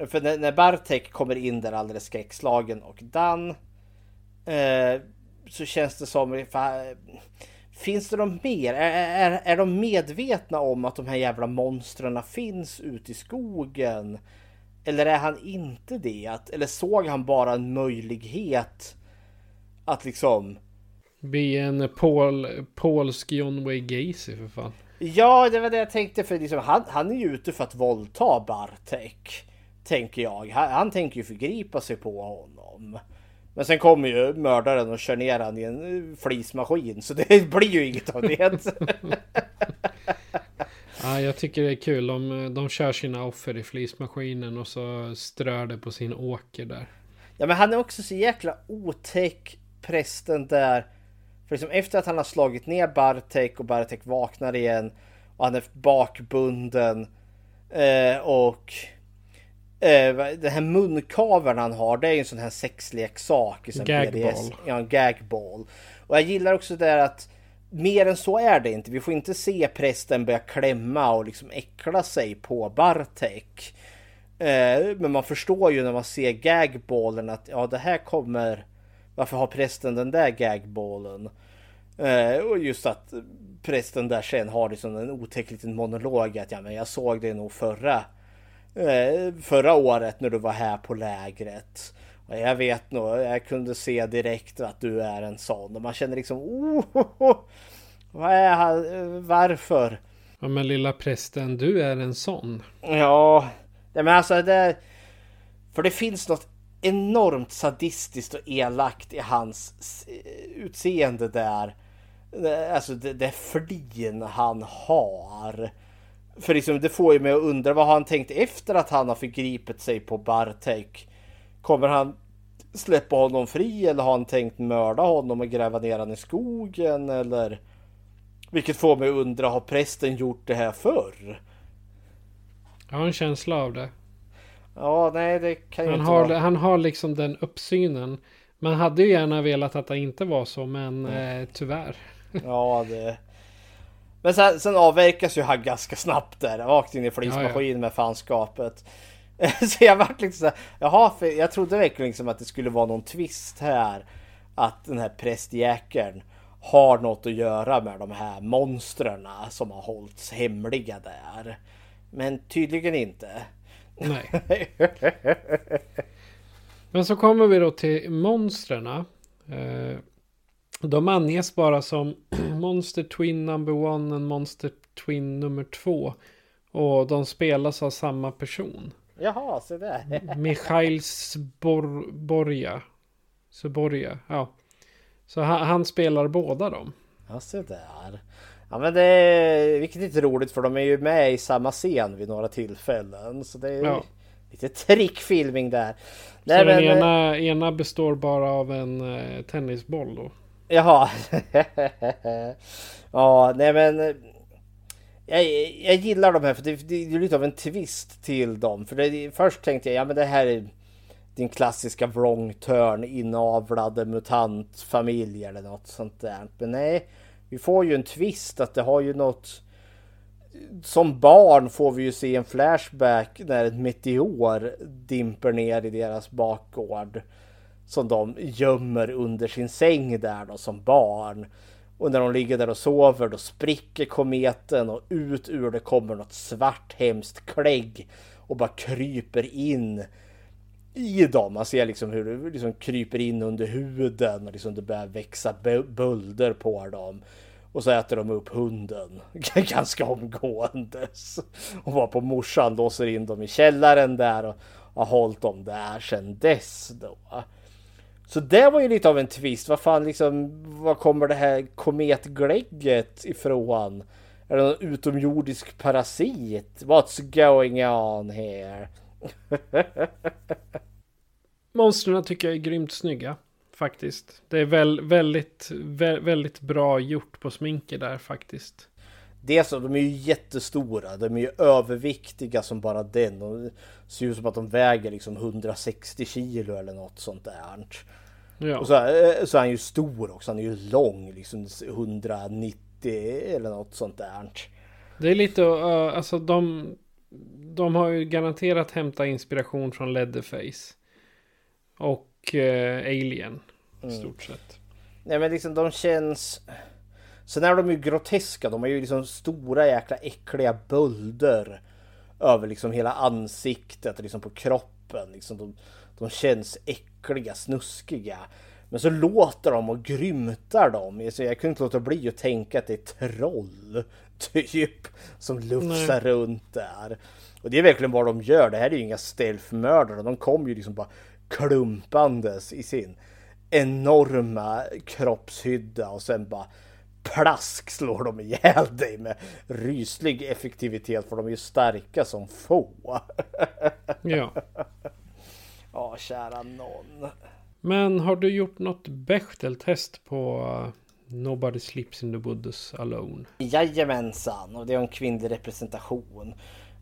För när, när Bartek kommer in där alldeles skräckslagen och Dan eh, så känns det som... Finns det något mer? Är, är, är de medvetna om att de här jävla monstren finns ute i skogen? Eller är han inte det? Att, eller såg han bara en möjlighet att liksom... Bli en Paul, polsk John Wayne Gacy för fan. Ja, det var det jag tänkte. För liksom, han, han är ju ute för att våldta Bartek. Tänker jag. Han, han tänker ju förgripa sig på honom. Men sen kommer ju mördaren och kör ner han i en flismaskin. Så det blir ju inget av det. Ja, jag tycker det är kul om de kör sina offer i flismaskinen och så strör det på sin åker där. Ja men han är också så jäkla otäck prästen där. För liksom efter att han har slagit ner Bartek och Bartek vaknar igen. Och han är bakbunden. Eh, och eh, den här munkaveln han har det är ju en sån här sexleksak. Gagball. Ja en gagball. Och jag gillar också det där att mer än så är det inte. Vi får inte se prästen börja klämma och liksom äckla sig på Bartek. Eh, men man förstår ju när man ser gagballen att ja det här kommer Varför har prästen den där gagballen? Eh, och just att prästen där sen har liksom en otäck liten monolog att ja men jag såg det nog förra eh, Förra året när du var här på lägret. Jag vet nog, jag kunde se direkt att du är en sån. Och man känner liksom oh, vad är han, varför? Ja men lilla prästen, du är en sån. Ja, men alltså det... För det finns något enormt sadistiskt och elakt i hans s- utseende där. Alltså det, det flin han har. För liksom det får ju mig att undra vad har han tänkt efter att han har förgripit sig på Bartek? Kommer han släppa honom fri eller har han tänkt mörda honom och gräva ner honom i skogen eller? Vilket får mig att undra, har prästen gjort det här förr? Jag har en känsla av det. Ja, nej det kan ju Han inte har, vara. han har liksom den uppsynen. Man hade ju gärna velat att det inte var så, men eh, tyvärr. Ja, det... Men sen, sen avverkas ju han ganska snabbt där, rakt in i flismaskinen med fanskapet. Så jag vart lite såhär, jaha, för jag trodde verkligen liksom att det skulle vara någon twist här. Att den här prästjäkeln har något att göra med de här monstren som har hållits hemliga där. Men tydligen inte. Nej. Men så kommer vi då till monstren. Eh, de anges bara som Monster Twin number one och Monster Twin nummer två. Och de spelas av samma person. Jaha, se där. Mikhail Sbor Borja. Sborja, ja. Så han, han spelar båda dem. Ja, se där. Ja men det är, vilket är lite roligt för de är ju med i samma scen vid några tillfällen. Så det är Ja. lite trickfilmning där. Så Nej, den men, eh, ena, ena består bara av en eh, tennisboll då. Jaha. ja, nej men. Jag, jag gillar de här för det, det är lite av en twist till dem. För det, först tänkte jag, ja men det här är din klassiska wrong turn inavlade mutantfamilj eller något sånt där. Men nej, vi får ju en twist att det har ju något. Som barn får vi ju se en flashback när ett meteor dimper ner i deras bakgård som de gömmer under sin säng där då som barn. Och när de ligger där och sover då spricker kometen och ut ur det kommer något svart hemskt klägg och bara kryper in i dem. Man ser liksom hur det liksom kryper in under huden och liksom det börjar växa bölder på dem. Och så äter de upp hunden ganska omgåendes. Och var på morsan låser in dem i källaren där och har hållit dem där sedan dess då. Så det var ju lite av en twist. Vad fan liksom, var kommer det här kometglägget ifrån? Är det någon utomjordisk parasit? What's going on here? Monstren tycker jag är grymt snygga. Faktiskt. Det är väl, väldigt, vä, väldigt bra gjort på sminket där faktiskt. Dels så, de är ju jättestora. De är ju överviktiga som bara den. De ser ut som att de väger liksom 160 kilo eller något sånt där. Ja. Och så, är- så är han ju stor också. Han är ju lång, liksom 190 eller något sånt där. Det är lite, uh, alltså de, de har ju garanterat hämtat inspiration från Leatherface. Och eh, Alien. I Mm. stort sett. Nej men liksom de känns... Sen är de ju groteska. De har ju liksom stora jäkla äckliga bölder. Över liksom hela ansiktet liksom på kroppen. Liksom de, de känns äckliga, snuskiga. Men så låter de och grymtar de. Så jag kunde inte låta bli att tänka att det är troll. Typ. Som lufsar runt där. Och det är verkligen vad de gör. Det här är ju inga stealth-mördare. De kommer ju liksom bara klumpandes i sin enorma kroppshydda och sen bara plask slår de ihjäl dig med ryslig effektivitet för de är ju starka som få. Ja. Ja, kära någon. Men har du gjort något Bechdel-test på uh, Nobody Sleeps in the Woods Alone? Jajamensan, och det är en kvinnlig representation.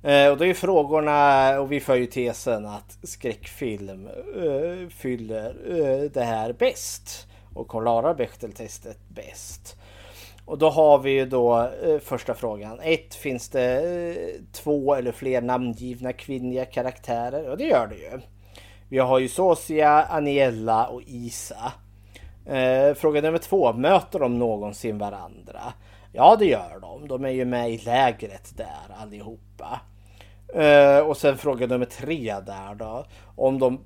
Eh, och då är frågorna, och vi för ju tesen att skräckfilm eh, fyller eh, det här bäst. Och klarar Bechdel-testet bäst. Och då har vi ju då eh, första frågan. Ett, finns det eh, två eller fler namngivna kvinnliga karaktärer? Och det gör det ju. Vi har ju Sosia, Aniella och Isa. Eh, fråga nummer två. Möter de någonsin varandra? Ja, det gör de. De är ju med i lägret där allihopa. Eh, och sen fråga nummer tre där då. Om de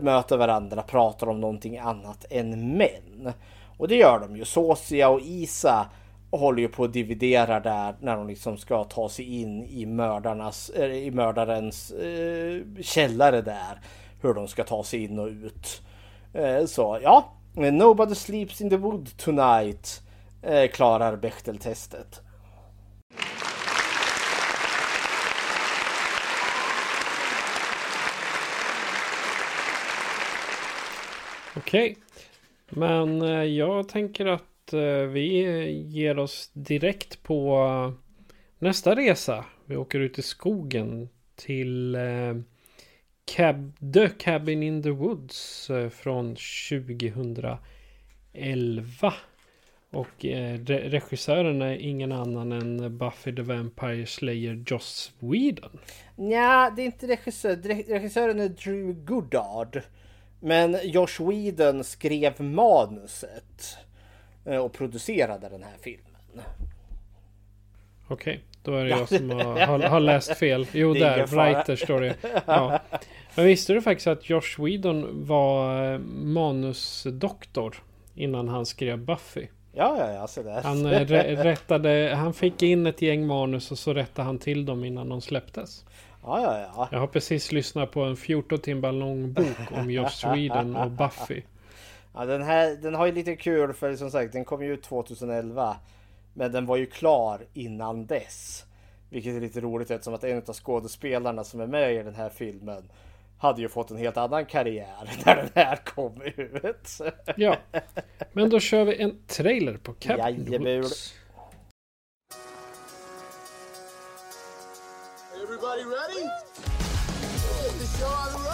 möter varandra pratar de om någonting annat än män. Och det gör de ju. Sosia och Isa håller ju på att dividera där när de liksom ska ta sig in i mördarnas, eh, i mördarens eh, källare där. Hur de ska ta sig in och ut. Eh, så ja, Nobody sleeps in the wood tonight eh, klarar Bechteltestet. Okej. Men eh, jag tänker att eh, vi ger oss direkt på eh, nästa resa. Vi åker ut i skogen till Cab, The Cabin in the Woods eh, från 2011. Och eh, re- regissören är ingen annan än Buffy the Vampire Slayer Joss Whedon. Nja, det är inte regissör. Re- Regissören är Drew Goddard. Men Josh Whedon skrev manuset eh, och producerade den här filmen. Okej, då är det Ja. jag som har, har, har läst fel. Jo, där. Writer står det. Ja. Men visste du faktiskt att Josh Whedon var eh, manusdoktor innan han skrev Buffy? Ja, ja, ja, så där. Han, eh, rä- rättade, han fick in ett gäng manus och så rättade han till dem innan de släpptes. Ja, ja, ja. Jag har precis lyssnat på en 14 timmar lång bok om Josh Whedon och Buffy. ja den, här, den har ju lite kul för som sagt den kom ju ut 2011. Men den var ju klar innan dess. Vilket är lite roligt eftersom att en av skådespelarna som är med i den här filmen hade ju fått en helt annan karriär när den här kom ut. Ja, men då kör vi en trailer på Cabin Jajamän. Woods. Everybody ready? The show on the road!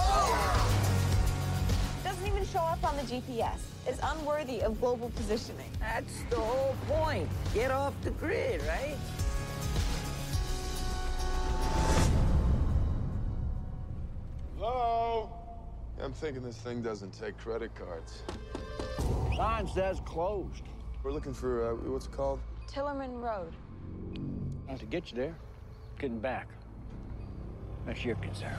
Doesn't even show up on the GPS. is unworthy of global positioning. That's the whole point. Get off the grid, right? Hello? I'm thinking this thing doesn't take credit cards. Sign says closed. We're looking for, uh, what's it called? Tillerman Road. And to get you there, getting back. That's your concern.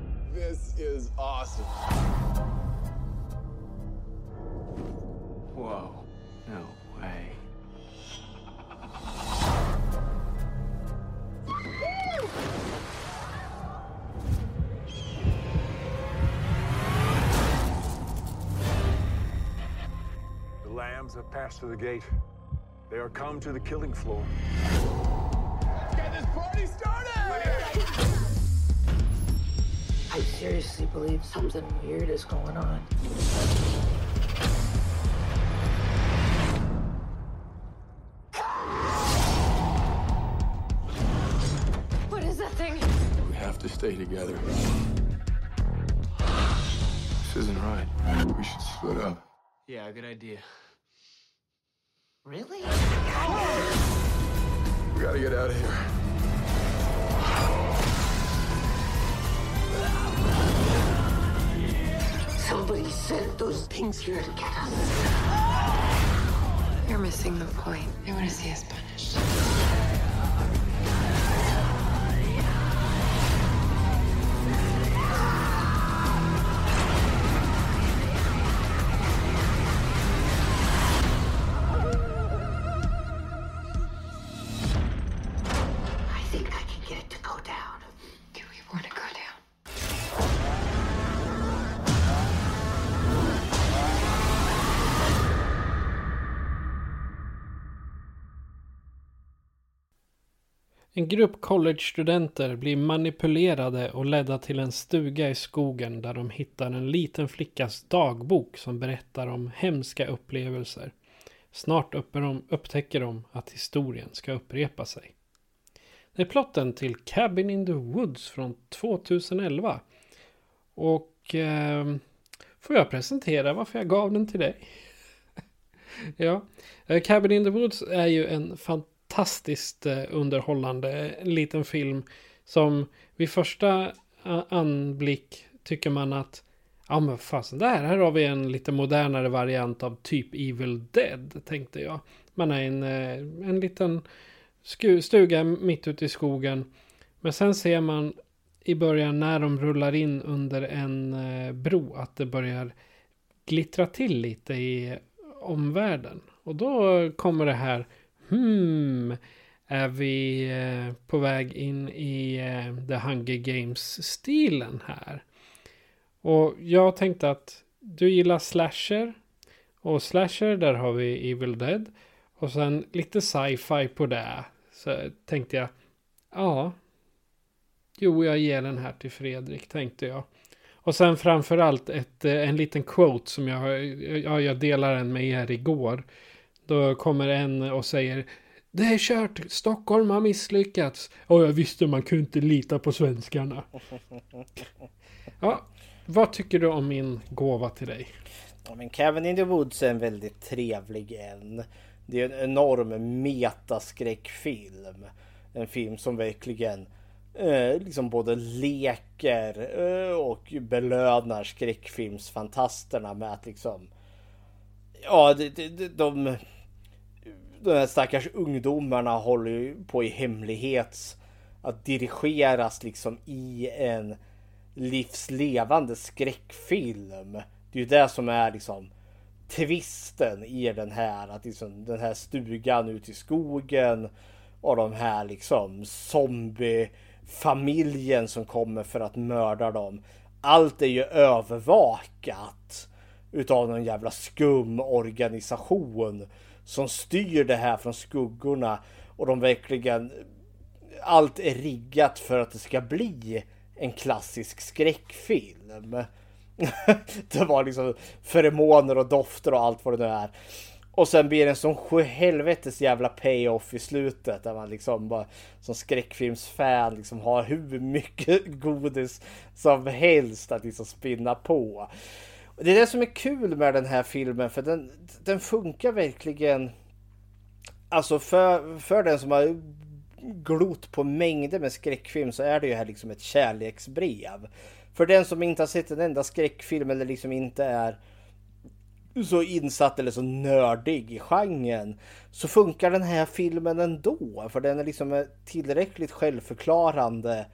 This is awesome. Whoa. No way. The lambs have passed through the gate. They are come to the killing floor. Let's Get this party started! I seriously believe something weird is going on. What is that thing? We have to stay together. This isn't right. We should split up. Yeah, good idea. Really? We gotta get out of here. Somebody sent those things here to get us. You're missing the point. They want to see us punished. En grupp collegestudenter blir manipulerade och ledda till en stuga i skogen där de hittar en liten flickas dagbok som berättar om hemska upplevelser. Snart upptäcker de att historien ska upprepa sig. Det är plotten till Cabin in the Woods från 2011. Och eh, får jag presentera varför jag gav den till dig? ja, eh, Cabin in the Woods är ju en fantastisk fantastiskt eh, underhållande liten film som vid första anblick tycker man att ja men fasen där, här har vi en lite modernare variant av typ Evil Dead tänkte jag. Man är en, eh, en liten stuga mitt ute i skogen. Men sen ser man i början när de rullar in under en eh, bro att det börjar glittra till lite i omvärlden. Och då kommer det här Hmm, är vi eh, på väg in i eh, The Hunger Games-stilen här? Och jag tänkte att du gillar slasher. Och slasher, där har vi Evil Dead. Och sen lite sci-fi på det. Så tänkte jag, ja. Jo, jag ger den här till Fredrik, tänkte jag. Och sen framförallt ett, eh, en liten quote som jag, jag, jag delar den med er igår. Då kommer en och säger Det är kört, Stockholm har misslyckats. Och jag visste man kunde inte lita på svenskarna. Ja, vad tycker du om min gåva till dig? Ja, men Cabin in the Woods är en väldigt trevlig en. Det är en enorm metaskräckfilm. En film som verkligen eh, liksom både leker eh, och belönar skräckfilmsfantasterna med att liksom Ja, de, de, de, de, här stackars ungdomarna håller ju på i hemlighet att dirigeras liksom i en livslevande skräckfilm. Det är ju det som är liksom twisten i den här. Att liksom den här stugan ute i skogen och de här liksom zombiefamiljen som kommer för att mörda dem. Allt är ju övervakat utav någon jävla skum organisation som styr det här från skuggorna och de verkligen allt är riggat för att det ska bli en klassisk skräckfilm. det var liksom feromoner och dofter och allt vad det nu är. Och sen blir det en sån sjuhelvetes jävla payoff i slutet där man liksom bara som skräckfilmsfan liksom har hur mycket godis som helst att liksom spinna på. Det är det som är kul med den här filmen för den, den funkar verkligen Alltså för, för den som har glott på mängder med skräckfilm så är det ju här liksom ett kärleksbrev. För den som inte har sett en enda skräckfilm eller liksom inte är så insatt eller så nördig i genren så funkar den här filmen ändå. För den är liksom tillräckligt självförklarande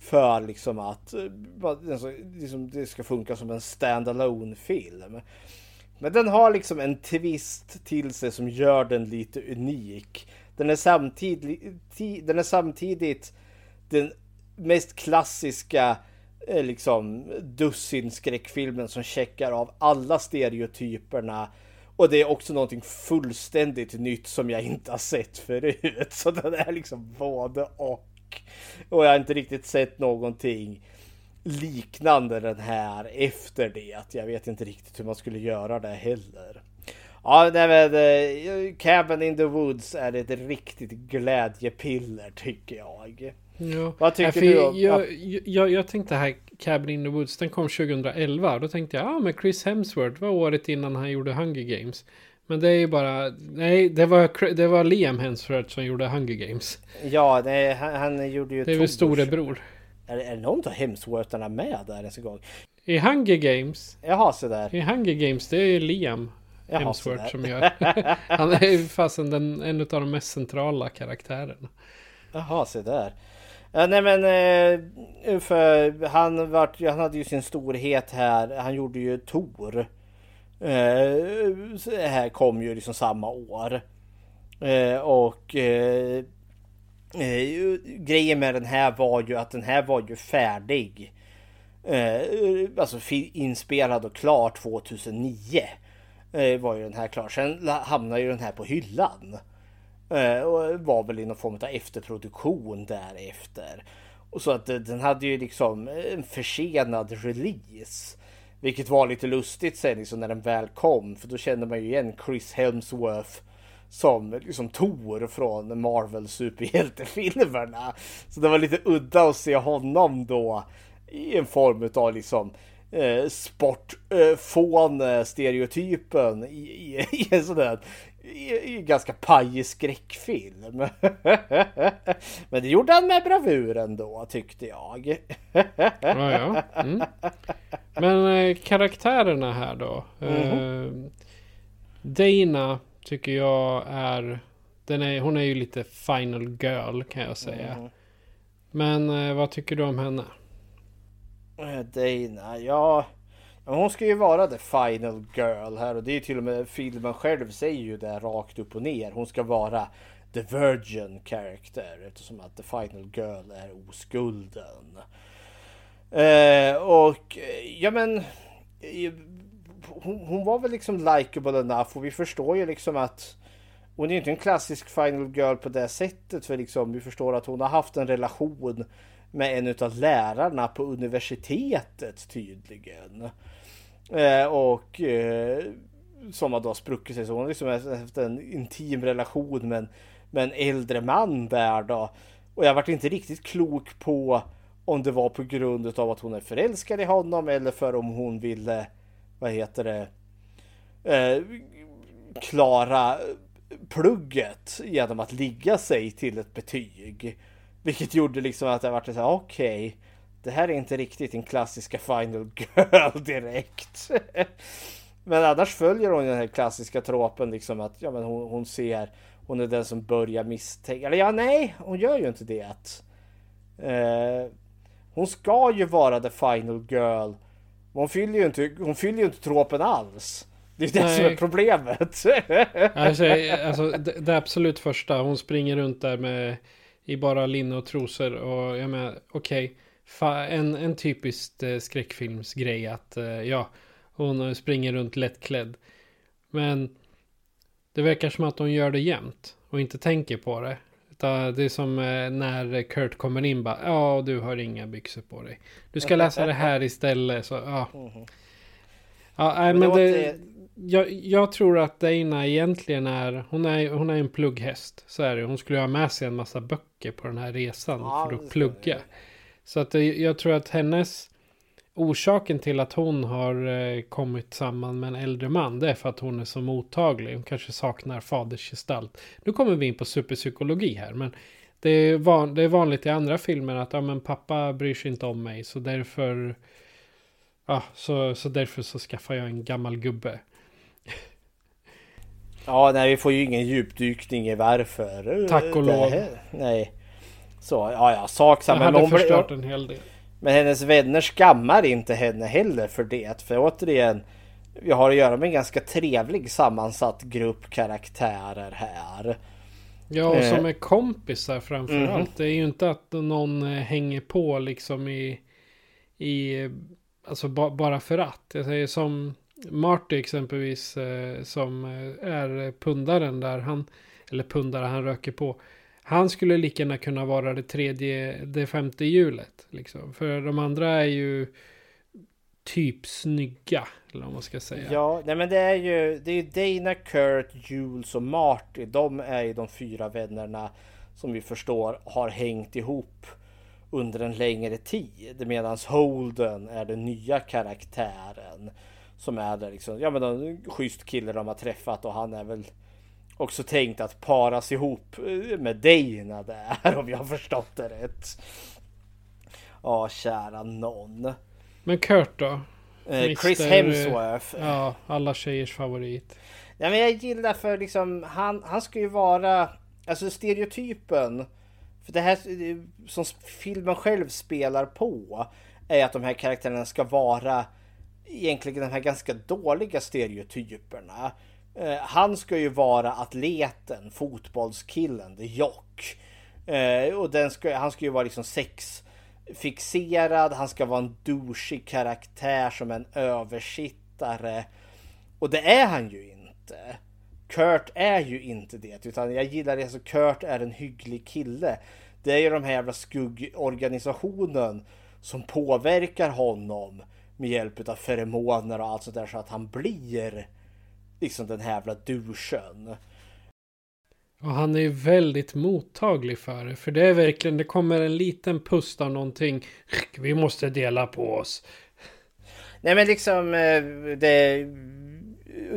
för liksom att eh, alltså, liksom, det ska funka som en standalone film. Men den har liksom en twist till sig som gör den lite unik. Den är samtidigt, den är samtidigt den mest klassiska eh, liksom dussinskräckfilmen som checkar av alla stereotyperna. Och det är också någonting fullständigt nytt som jag inte har sett förut. Så den är liksom både och. Och jag har inte riktigt sett någonting liknande den här efter det. Jag vet inte riktigt hur man skulle göra det heller. Ja, nej men uh, Cabin in the Woods är ett riktigt glädjepiller tycker jag. Ja. Vad tycker du om? Jag, jag, jag tänkte här Cabin in the Woods, den kom 2011. Då tänkte jag, ja men Chris Hemsworth var året innan han gjorde Hunger Games. Men det är ju bara, nej det var, det var Liam Hemsworth som gjorde Hunger Games. Ja, nej, han, han gjorde ju Det är väl storebror. Är, är det någon av Hemswortharna med där ens en gång? I Hunger Games. Jaha, så där. I Hunger Games, det är ju Liam Jaha, Hemsworth så som gör. Han är ju fasen den, en av de mest centrala karaktärerna. Jaha, se där. Ja, nej men eh, för han, vart, han hade ju sin storhet här. Han gjorde ju Tor. Eh, här kom ju liksom samma år. Eh, och eh, eh, grejen med den här var ju att den här var ju färdig. Eh, alltså inspelad och klar 2009. Eh, var ju den här klar. Sen hamnade ju den här på hyllan. Eh, och var väl i någon form av efterproduktion därefter. Och så att eh, den hade ju liksom en försenad release. Vilket var lite lustigt sen liksom när den väl kom. För då kände man ju igen Chris Hemsworth som liksom Tor från Marvel superhjältefilmerna. Så det var lite udda att se honom då i en form av liksom eh, sportfån eh, stereotypen i, i, i en sån där i en ganska pajig skräckfilm. Men det gjorde han med bravur ändå tyckte jag. Ja, ja. Mm. Men eh, karaktärerna här då. Mhm. Eh, Dana tycker jag är, den är... Hon är ju lite final girl kan jag säga. Mhm. Men eh, vad tycker du om henne? Eh, Dana, ja. Hon ska ju vara the final girl här och det är ju till och med filmen själv säger ju det rakt upp och ner. Hon ska vara the virgin character eftersom att the final girl är oskulden. Eh, och ja men eh, hon, hon var väl liksom likable enough och vi förstår ju liksom att hon är ju inte en klassisk final girl på det sättet för liksom vi förstår att hon har haft en relation med en utav lärarna på universitetet tydligen. Eh, och eh, som har då spruckit sig så hon har liksom haft en intim relation med en, med en äldre man där då. Och jag vart inte riktigt klok på om det var på grund av att hon är förälskad i honom eller för om hon ville, vad heter det, eh, klara plugget genom att ligga sig till ett betyg. Vilket gjorde liksom att jag vart så här, okej, okay, det här är inte riktigt en klassiska Final Girl direkt. men annars följer hon den här klassiska tråpen liksom att ja, men hon, hon ser, hon är den som börjar misstänka, eller ja nej, hon gör ju inte det. Eh, hon ska ju vara the final girl. Hon fyller ju inte, hon fyller ju inte tråpen alls. Det är det Nej. som är problemet. alltså, alltså det, det absolut första. Hon springer runt där med i bara linne och trosor. Och jag menar, okej. Okay, en, en typisk eh, skräckfilmsgrej att eh, ja, hon springer runt lättklädd. Men det verkar som att hon gör det jämt och inte tänker på det. Det är som eh, när Kurt kommer in bara, ja du har inga byxor på dig. Du ska läsa det här istället. Så, ja. Mhm. Ja, nej, men det, jag, jag, tror att Dana egentligen är hon, är, hon är en plugghäst. Så är det. Hon skulle ha med sig en massa böcker på den här resan ja, för att plugga. Så att jag tror att hennes orsaken till att hon har eh, kommit samman med en äldre man det är för att hon är så mottaglig. Hon kanske saknar fadersgestalt. Nu kommer vi in på superpsykologi här. Men det är, van, det är vanligt i andra filmer att ja, men pappa bryr sig inte om mig. Så därför, ja, så, så därför så skaffar jag en gammal gubbe. Ja, nej, vi får ju ingen djupdykning i varför. Tack och lov. Nej. Så, ja, ja, sak samma. Jag hade förstört en hel del. Men hennes vänner skammar inte henne heller för det. För återigen, vi har att göra med en ganska trevlig sammansatt grupp karaktärer här. Ja, och som är kompisar framförallt. Mm. Det är ju inte att någon eh, hänger på liksom i... i alltså ba, bara för att. Jag säger som Marty exempelvis eh, som eh, är pundaren där. Han, eller pundare, han röker på. Han skulle lika gärna kunna vara det tredje, det femte hjulet. Liksom. För de andra är ju typ snygga. Eller vad man ska säga. Ja, nej men det är ju det är Dana, Kurt, Jules och Marty. De är ju de fyra vännerna som vi förstår har hängt ihop under en längre tid. Medan Holden är den nya karaktären. Som är där liksom, ja men en schysst kille de har träffat och han är väl också tänkt att paras ihop eh, med Dana där om jag har förstått det rätt. Ja, kära någon. Men Kurt då? Eh, Chris Hemsworth. Ja, alla tjejers favorit. Ja, men jag gillar för liksom han, han ska ju vara alltså stereotypen. För det här som filmen själv spelar på är att de här karaktärerna ska vara egentligen de här ganska dåliga stereotyperna. Eh, han ska ju vara atleten, fotbollskillen, the jock. Eh, och den ska, han ska ju vara liksom sexfixerad, han ska vara en douchig karaktär som en översittare. Och det är han ju inte. Kurt är ju inte det, utan jag gillar det. Alltså Kurt är en hygglig kille. Det är ju de här jävla skuggorganisationen som påverkar honom med hjälp av feromoner och allt sånt där så att han blir liksom den här jävla duschen. Och han är ju väldigt mottaglig för det. För det är verkligen, det kommer en liten pust av någonting. Vi måste dela på oss. Nej men liksom, eh, det,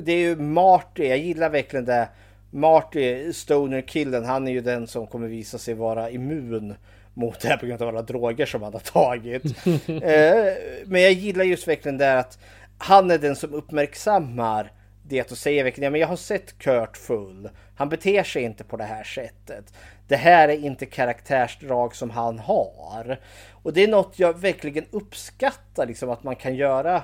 det är ju Marty, jag gillar verkligen det. Marty, Stoner-killen, han är ju den som kommer visa sig vara immun mot det här på grund av alla droger som han har tagit. Eh, men jag gillar just verkligen det att han är den som uppmärksammar det och säger verkligen, ja, men jag har sett Kurt full. Han beter sig inte på det här sättet. Det här är inte karaktärsdrag som han har. Och det är något jag verkligen uppskattar, liksom att man kan göra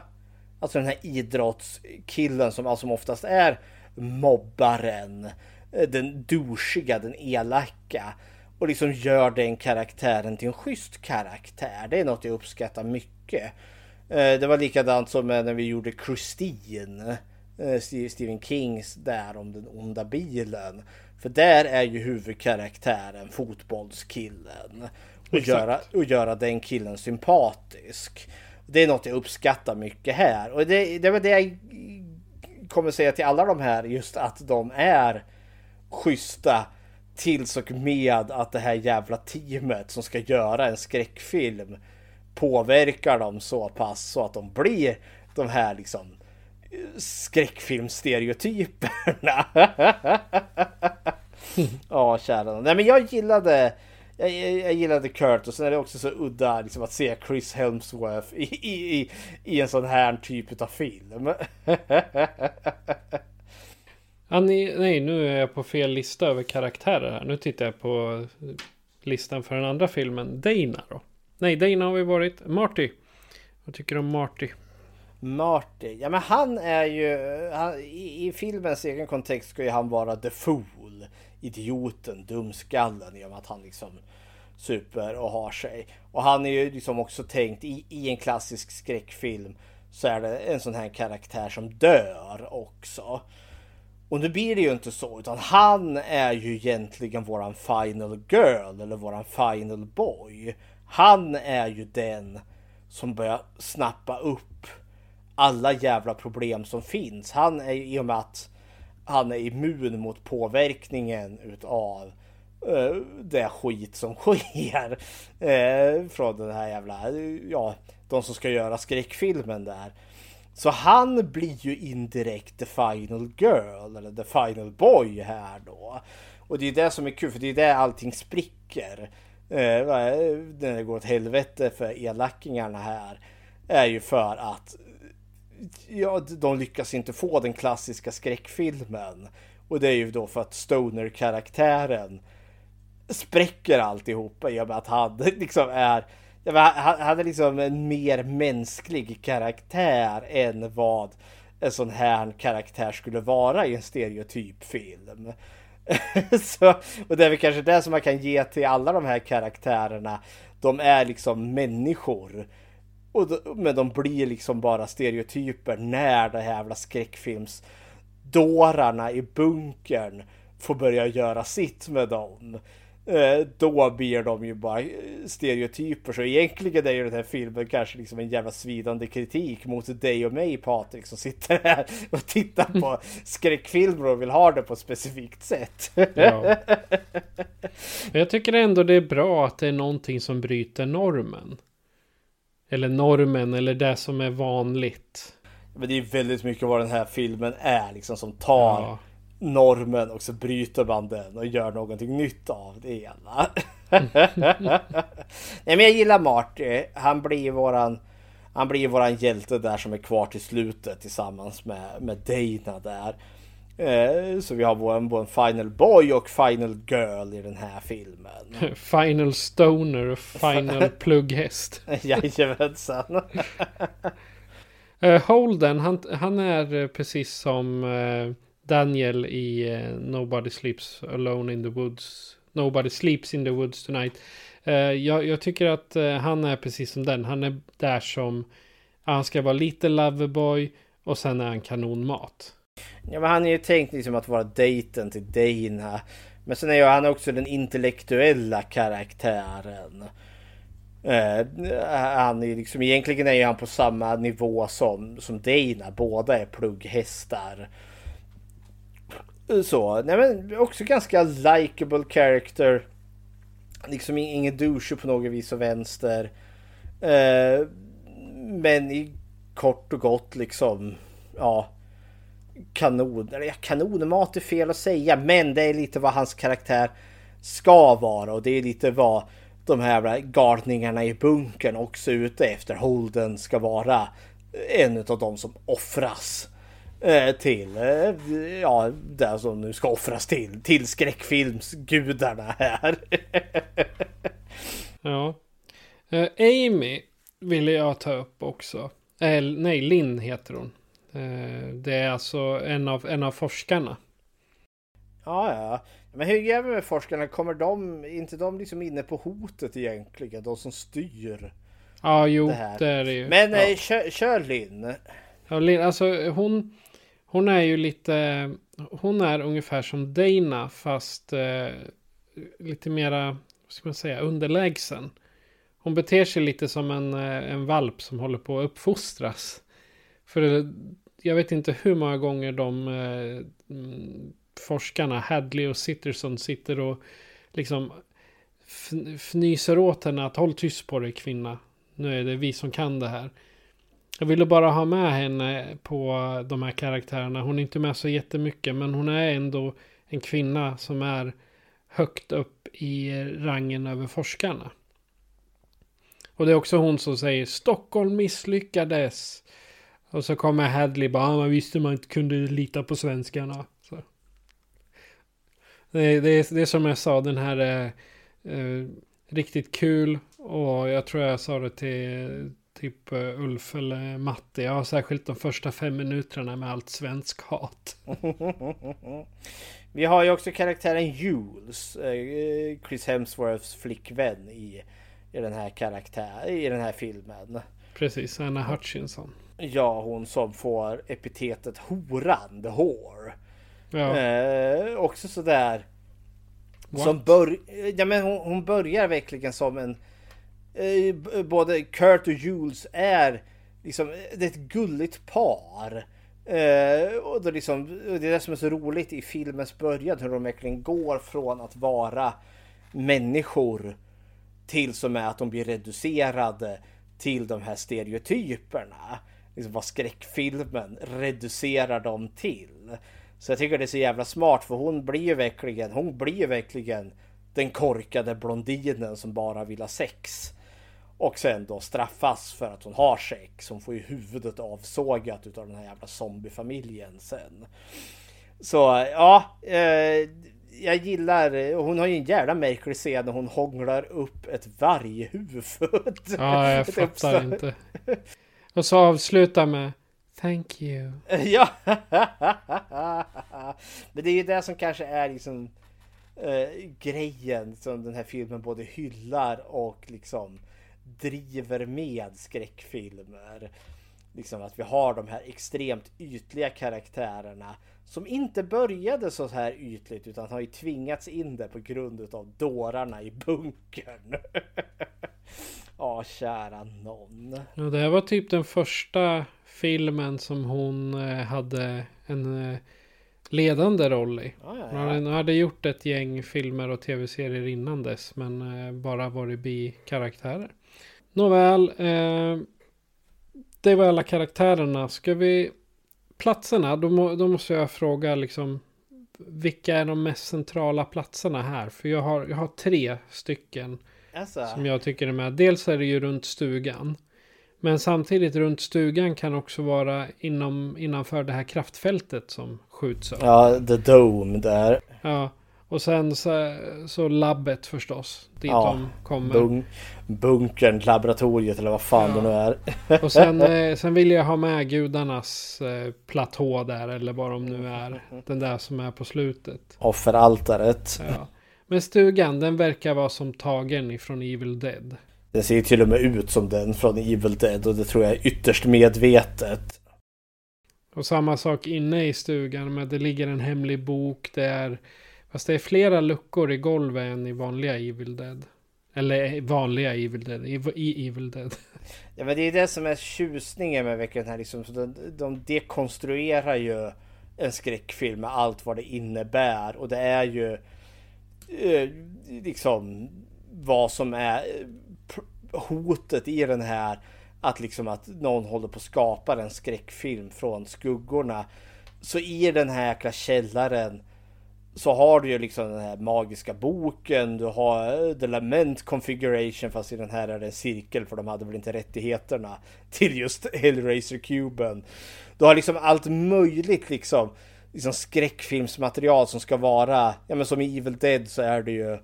Alltså den här idrottskillen som alltså oftast är mobbaren, eh, den douchiga, den elaka. Och liksom gör den karaktären till en schysst karaktär. Det är något jag uppskattar mycket. Eh, det var likadant som eh, när vi gjorde Christine. Eh, Stephen Kings där om den onda bilen. För där är ju huvudkaraktären fotbollskillen. Och Exakt. göra, och göra den killen sympatisk. Det är något jag uppskattar mycket här. Och det, det var det jag kommer säga till alla de här. Just att de är schyssta. Tills och med att det här jävla teamet som ska göra en skräckfilm påverkar dem så pass så att de blir de här liksom skräckfilmstereotyperna. Ja, kära. Nej, men jag gillade jag, jag, jag gillade Kurt och sen är det också så udda liksom, att se Chris Helmsworth i, i, i, i en sån här typ av film. Nej, nej, nu är jag på fel lista över karaktärer här. Nu tittar jag på listan för den andra filmen. Dana då? Nej, Dana har vi varit. Marty. Vad tycker du om Marty? Marty, ja men han är ju, han, i, i filmens egen kontext ska ju han vara the fool. Idioten, dumskallen i och med att han liksom super och har sig. Och han är ju liksom också tänkt i, i en klassisk skräckfilm så är det en sån här karaktär som dör också. Och nu blir det ju inte så utan han är ju egentligen våran final girl eller våran final boy. Han är ju den som börjar snappa upp alla jävla problem som finns. Han är ju i och med att han är immun mot påverkningen utav uh, det skit som sker. Uh, från den här jävla, ja, de som ska göra skräckfilmen där. Så han blir ju indirekt the final girl eller the final boy här då. Och det är det som är kul för det är där allting spricker. Eh, när det går åt helvete för elackingarna här. Är ju för att ja, de lyckas inte få den klassiska skräckfilmen. Och det är ju då för att Stoner-karaktären spräcker alltihopa i och med att han liksom är han, han är liksom en mer mänsklig karaktär än vad en sån här karaktär skulle vara i en stereotypfilm. Så, och det är väl kanske det som man kan ge till alla de här karaktärerna. De är liksom människor. Och då, men de blir liksom bara stereotyper när det här jävla skräckfilmsdårarna i bunkern får börja göra sitt med dem. Eh, då blir de ju bara stereotyper. Så egentligen är ju den här filmen kanske liksom en jävla svidande kritik mot dig och mig Patrik som sitter här och tittar på skräckfilmer och vill ha det på ett specifikt sätt. Ja. Jag tycker ändå det är bra att det är någonting som bryter normen. Eller normen eller det som är vanligt. Men det är väldigt mycket vad den här filmen är liksom som tar ja normen och så bryter man den och gör någonting nytt av det hela. Nej men jag gillar Marty. Han blir våran han blir våran hjälte där som är kvar till slutet tillsammans med, med Dana där. Eh, så vi har vår, vår Final Boy och Final Girl i den här filmen. Final Stoner och Final Plugghäst. Jajamensan. uh, Holden, han, han är precis som uh, Daniel i uh, Nobody Sleeps Alone in the Woods. Nobody Sleeps in the Woods Tonight. Jag, jag, tycker att han är precis som den. Han är där som han ska vara lite loverboy och sen är han kanonmat. Ja, men han är ju tänkt liksom att vara dejten till Dana. Men sen är ju han också den intellektuella karaktären. Uh, han är liksom, egentligen är han på samma nivå som, som Dana. Båda är plugghästar. Så, nej men också ganska likable character. Liksom ingen douche på något vis och vänster. Uh, men i kort och gott liksom, ja. Kanon, eller ja, kanonmat är fel att säga, men det är lite vad hans karaktär ska vara och det är lite vad de här galningarna i bunkern också är ute efter. Holden ska vara eh, en av de som offras eh, till, eh, ja, det som nu ska offras till, till skräckfilmsgudarna här. ja. Amy ville jag ta upp också. Eh, nej, Linn heter hon. Uh, det är alltså en av, en av forskarna. Ja, ja. Men hur gör vi med forskarna? Kommer de, inte de liksom inne på hotet egentligen? De som styr? Ja, jo, det, här. det är det ju. Men ja. eh, kör, kör Linn. Ja, Linn, alltså hon, hon är ju lite, hon är ungefär som Dana fast eh, lite mera, vad ska man säga, underlägsen. Hon beter sig lite som en, eh, en valp som håller på att uppfostras. För det- jag vet inte hur många gånger de eh, mm, forskarna, Hadley och Sitterson, sitter och liksom fnyser åt henne att håll tyst på dig kvinna. Nu är det vi som kan det här. Jag ville bara ha med henne på de här karaktärerna. Hon är inte med så jättemycket men hon är ändå en kvinna som är högt upp i rangen över forskarna. Och det är också hon som säger Stockholm misslyckades. Och så kommer Hadley bara, ah, man visste man inte kunde lita på svenskarna. Så. Det, det, är, det är som jag sa, den här är eh, riktigt kul. Och jag tror jag sa det till typ eh, Ulf eller Matte. Har särskilt de första fem minuterna med allt svensk hat. Vi har ju också karaktären Jules, eh, Chris Hemsworths flickvän i, i den här karaktär, i den här filmen. Precis, Anna Hutchinson. Ja, hon som får epitetet horan, the whore. Ja. Eh, också sådär. What? Som bör, ja, men hon, hon börjar verkligen som en... Eh, både Kurt och Jules är liksom, det är ett gulligt par. Eh, och är liksom, det är det som är så roligt i filmens början, hur de verkligen går från att vara människor till som är att de blir reducerade till de här stereotyperna. Liksom vad skräckfilmen reducerar dem till. Så jag tycker det är så jävla smart för hon blir ju verkligen, hon blir ju verkligen den korkade blondinen som bara vill ha sex. Och sen då straffas för att hon har sex. Hon får ju huvudet avsågat utav den här jävla zombiefamiljen sen. Så ja, eh, jag gillar, hon har ju en jävla märklig scen när hon hånglar upp ett varghuvud. Ja, jag fattar inte. Och så avsluta med Thank you. Ja! Men det är ju det som kanske är liksom eh, grejen som den här filmen både hyllar och liksom driver med skräckfilmer. Liksom att vi har de här extremt ytliga karaktärerna som inte började så här ytligt utan har ju tvingats in där på grund av dårarna i bunkern. Ja, kära någon. Ja, det här var typ den första filmen som hon eh, hade en eh, ledande roll i. Ja, ja, ja. hade, hon hade gjort ett gäng filmer och tv-serier innan dess. Men eh, bara varit bikaraktärer. Nåväl. Eh, det var alla karaktärerna. Ska vi... Platserna, då, må, då måste jag fråga liksom. Vilka är de mest centrala platserna här? För jag har, jag har tre stycken. Alltså. Som jag tycker är med. Dels är det ju runt stugan. Men samtidigt runt stugan kan också vara inom, innanför det här kraftfältet som skjuts upp. Ja, The Dome där. Ja, och sen så, så labbet förstås. Dit Ja, de kommer. bun- bunkern, laboratoriet eller vad fan det nu är. Och sen, eh, sen vill jag ha med gudarnas eh, platå där. Eller vad de nu är. Den där som är på slutet. Offeraltaret. Ja. Men stugan, den verkar vara som tagen ifrån Evil Dead. Den ser ju till och med ut som den från Evil Dead och det tror jag är ytterst medvetet. Och samma sak inne i stugan. Men det ligger en hemlig bok. Det är, fast det är flera luckor i golvet än i vanliga Evil Dead. Eller eh, vanliga Evil Dead. I, Evil Dead. Ja men det är det som är tjusningen med verkligen här liksom. Så de, de dekonstruerar ju en skräckfilm med allt vad det innebär. Och det är ju eh, liksom vad som är eh, hotet i den här. Att liksom att någon håller på att skapa en skräckfilm från skuggorna. Så i den här jäkla källaren så har du ju liksom den här magiska boken. Du har eh, The Lament Configuration fast i den här är det en cirkel för de hade väl inte rättigheterna till just Hellraiser-kuben. Du har liksom allt möjligt liksom. Liksom skräckfilmsmaterial som ska vara, ja men som i Evil Dead så är det ju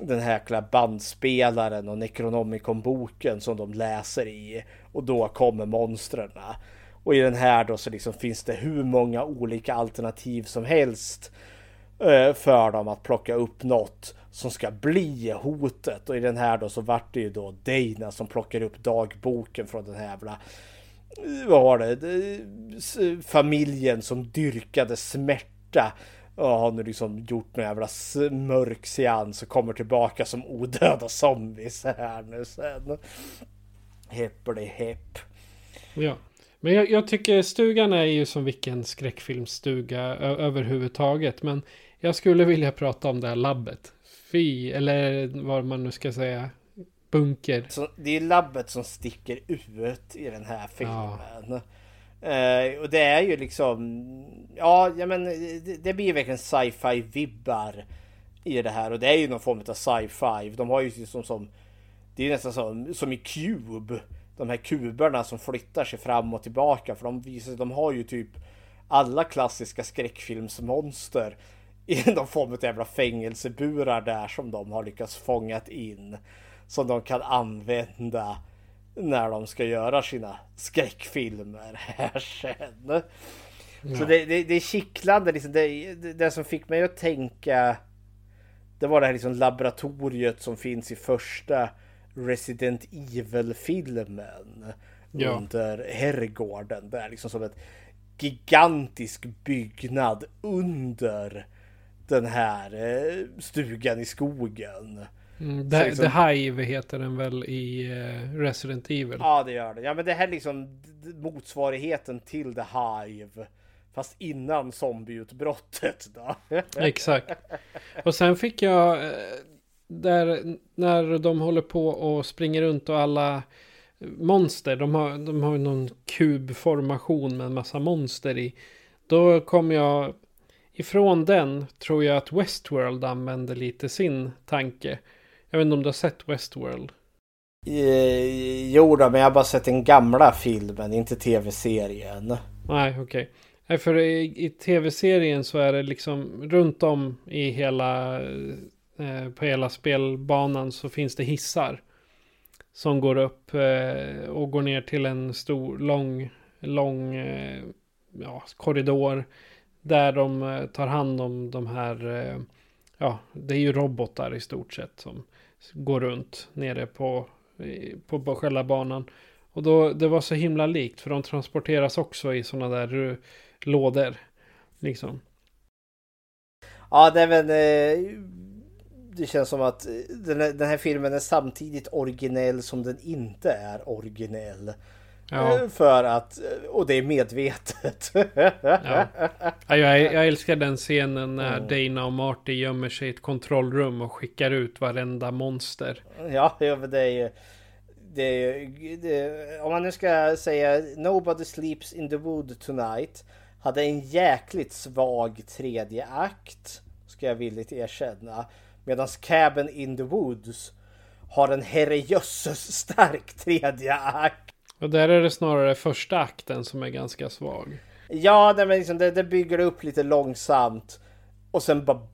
den här jäkla bandspelaren och Necronomicon-boken som de läser i. Och då kommer monstren. Och i den här då så liksom finns det hur många olika alternativ som helst eh, för dem att plocka upp något som ska bli hotet. Och i den här då så vart det ju då Dana som plockar upp dagboken från den här jävla vad var det? Familjen som dyrkade smärta och har nu liksom gjort någon jävla mörk seans och kommer tillbaka som odöda zombies här nu sen. Heppeli hepp. Ja. Men jag, jag tycker stugan är ju som vilken skräckfilmsstuga överhuvudtaget. Men jag skulle vilja prata om det här labbet. Fy, eller vad man nu ska säga. Bunker. Så det är labbet som sticker ut i den här filmen. Eh, och det är ju liksom, ja, ja men det, det blir verkligen sci-fi vibbar i det här och det är ju någon form av sci-fi. De har ju liksom som, det är nästan som, som i Cube. De här kuberna som flyttar sig fram och tillbaka för de visar de har ju typ alla klassiska skräckfilmsmonster i någon form av jävla fängelseburar där som de har lyckats fångat in. Som de kan använda när de ska göra sina skräckfilmer här sen. Så det, det, det är kittlande liksom. Det, det, det som fick mig att tänka det var det här liksom laboratoriet som finns i första Resident Evil-filmen. Ja. Under herrgården. Det är liksom som ett gigantisk byggnad under den här eh, stugan i skogen. Mm, The, liksom- The Hive heter den väl i eh, Resident Evil. Ja det gör det. Ja men det här är liksom motsvarigheten till The Hive. Fast innan zombieutbrottet då. Exakt. Och sen fick jag eh, där när de håller på och springer runt och alla monster. De har, de har någon kubformation med en massa monster i. Då kom jag ifrån den tror jag att Westworld använde lite sin tanke. Jag vet inte om du har sett Westworld? Eh, Jo då, men jag har bara sett den gamla filmen, inte tv-serien. Nej, okej. Nej, för i, i tv-serien så är det liksom runt om i hela, eh, på hela spelbanan så finns det hissar. Som går upp eh, och går ner till en stor, lång, lång eh, ja, korridor. Där de eh, tar hand om de här, eh, ja, det är ju robotar i stort sett som går runt nere på, på, på själva banan. Och då, det var så himla likt för de transporteras också i sådana där eh, lådor. Liksom. Ja, det men eh, Det känns som att eh, den här, den här filmen är samtidigt originell som den inte är originell. Ja. Eh, För att, och det är medvetet. Ja. Ja, jag, jag älskar den scenen när Dana och Marty gömmer sig i ett kontrollrum och skickar ut varenda monster. Ja, det är ju... Det är, ju- det, om man nu ska säga Nobody sleeps in the wood tonight. Hade en jäkligt svag tredje akt. Ska jag villigt erkänna. Medan Cabin in the Woods har en herrejösses stark tredje akt. Och där är det snarare första akten som är ganska svag. Ja, men liksom det, det bygger upp lite långsamt. Och sen bara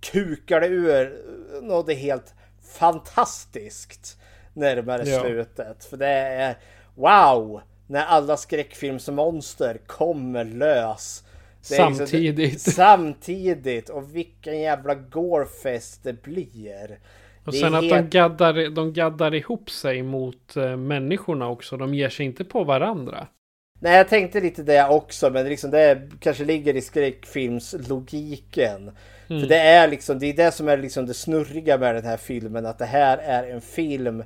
kukar det ur något helt fantastiskt närmare Ja. slutet. För det är wow! När alla skräckfilmsmonster kommer lös. Det är liksom- Samtidigt. samtidigt. Och vilken jävla gorefest det blir. Och sen att de helt- gaddar, de gaddar ihop sig mot eh, människorna också. De ger sig inte på varandra. Nej, jag tänkte lite det också, men liksom det kanske ligger i skräckfilmslogiken. Mm. För det är liksom, det är det som är liksom det snurriga med den här filmen, att det här är en film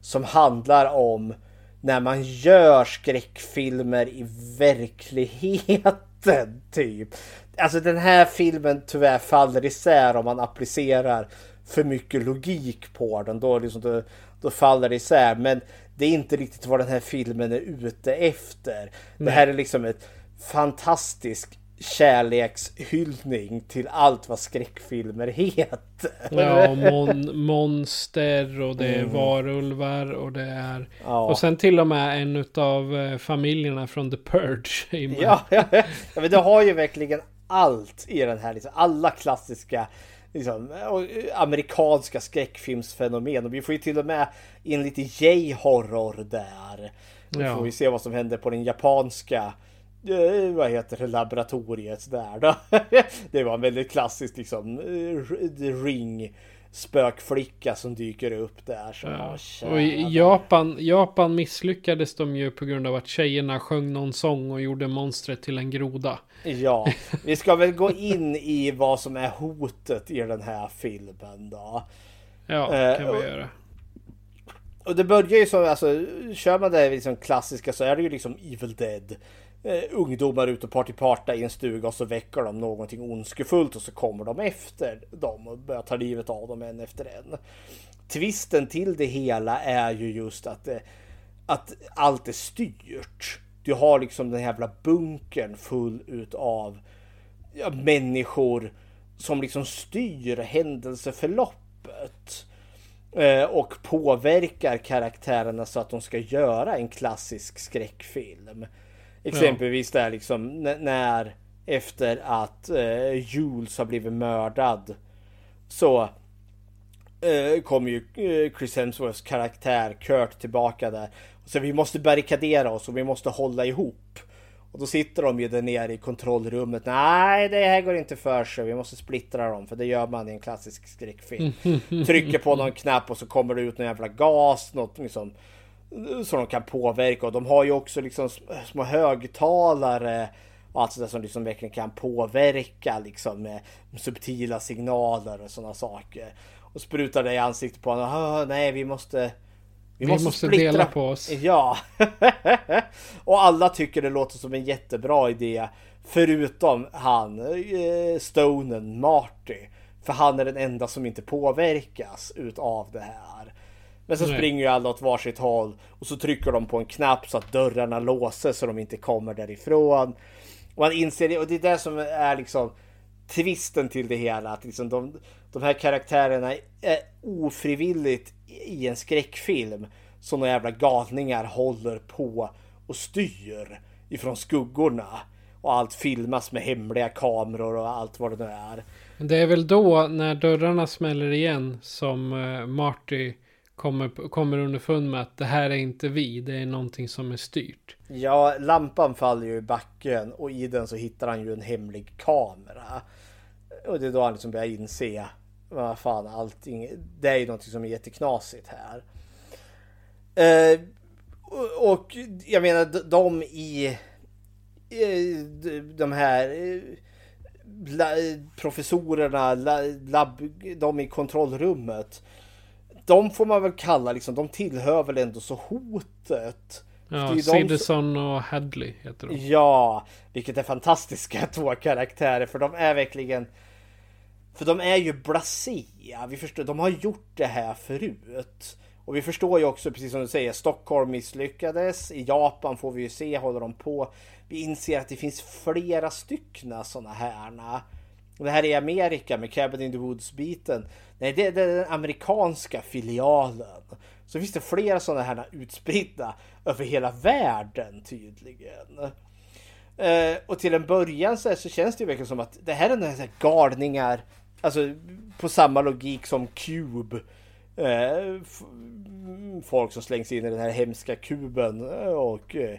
som handlar om när man gör skräckfilmer i verkligheten, typ. Alltså den här filmen tyvärr faller isär om man applicerar för mycket logik på den. Då, liksom, då, då faller det isär. Men det är inte riktigt vad den här filmen är ute efter. Det här är liksom ett fantastisk kärlekshyllning till allt vad skräckfilmer heter. Ja, mon, monster och det är Mm. varulvar och det är... Ja. Och sen till och med en av eh, familjerna från The Purge ja, ja. ja, men det har ju verkligen allt i den här. Liksom, alla klassiska liksom, eh, amerikanska skräckfilmsfenomen. Och vi får ju till och med in lite J-horror där. Då Ja. får vi se vad som händer på den japanska eh, vad heter det, laboratoriet där då. Det var en väldigt klassisk liksom eh, Ring spökflicka som dyker upp där. Så, Ja. Och i Japan, Japan misslyckades de ju på grund av att tjejerna sjöng någon sång och gjorde monstret till en groda. Ja, vi ska väl gå in i vad som är hotet i den här filmen då. Ja, Eh, kan vi och- göra. Och det börjar ju så, alltså kör man det liksom klassiska så är det ju liksom Evil Dead. Eh, ungdomar ute och partyparta i en stuga och så väcker de någonting ondskefullt och så kommer de efter dem och börjar ta livet av dem en efter en. Twisten till det hela är ju just att, eh, att allt är styrt. Du har liksom den här jävla bunkern full utav ja, människor som liksom styr händelseförloppet. Eh, och påverkar karaktärerna så att de ska göra en klassisk skräckfilm. Exempelvis där liksom när efter att eh, Jules har blivit mördad så eh, kommer ju eh, Chris Hemsworths karaktär Kurt tillbaka där. Så vi måste barrikadera oss och vi måste hålla ihop. Och då sitter de ju där nere i kontrollrummet. Nej, det här går inte för sig. Vi måste splittra dem för det gör man i en klassisk skräckfilm. Trycker på någon knapp och så kommer det ut någon jävla gas, något liksom som de kan påverka och de har ju också liksom sm- små högtalare och allt sådär som liksom verkligen kan påverka liksom med subtila signaler och sådana saker. Och sprutar det i ansiktet på honom. "Ah, nej, vi måste Vi måste dela på oss." Ja. och alla tycker det låter som en jättebra idé. Förutom han, eh, Stonen, Marty. För han är den enda som inte påverkas utav det här. Men så Nej. springer ju alla åt varsitt håll och så trycker de på en knapp så att dörrarna låses så de inte kommer därifrån. Och man inser det och det är det som är liksom twisten till det hela. Att liksom de, de här karaktärerna är ofrivilligt i en skräckfilm som några jävla galningar håller på och styr ifrån skuggorna. Och allt filmas med hemliga kameror och allt vad det nu är. Det är väl då när dörrarna smäller igen som eh, Marty kommer, kommer underfund med att det här är inte vi. Det är någonting som är styrt. Ja, lampan faller ju i backen och i den så hittar han ju en hemlig kamera. Och det är då han liksom börjar inse vad fan allting, det är ju någonting som är jätteknasigt här. Eh, och- jag menar de- i de- här eh, la- professorerna, la- de i kontrollrummet. De får man väl kalla liksom, de tillhör väl ändå så hotet. Ja, de som- och Hadley heter de. Ja, vilket är fantastiska två karaktärer för de är verkligen För de är ju blasé. Vi förstår, de har gjort det här förut. Och vi förstår ju också, precis som du säger, Stockholm misslyckades. I Japan får vi ju se, håller de på. Vi inser att det finns flera styckna sådana här. Och det här är i Amerika med Cabin in the Woods-biten. Nej, det, det är den amerikanska filialen. Så finns det flera sådana här utspridda över hela världen tydligen. Eh, och till en början så, så känns det ju verkligen som att det här är några här galningar, alltså på samma logik som Cube. Eh, folk som slängs in i den här hemska kuben eh, och eh,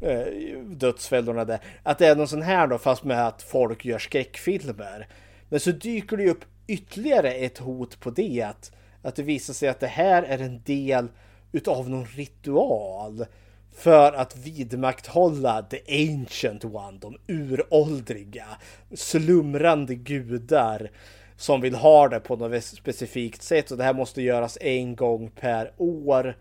Eh, dödsfällorna där. Att det är någon sån här då fast med att folk gör skräckfilmer. Men så dyker det ju upp ytterligare ett hot på det. Att, att det visar sig att det här är en del utav någon ritual. För att vidmakthålla the ancient one, de uråldriga, slumrande gudar som vill ha det på något specifikt sätt. Och det här måste göras en gång per år.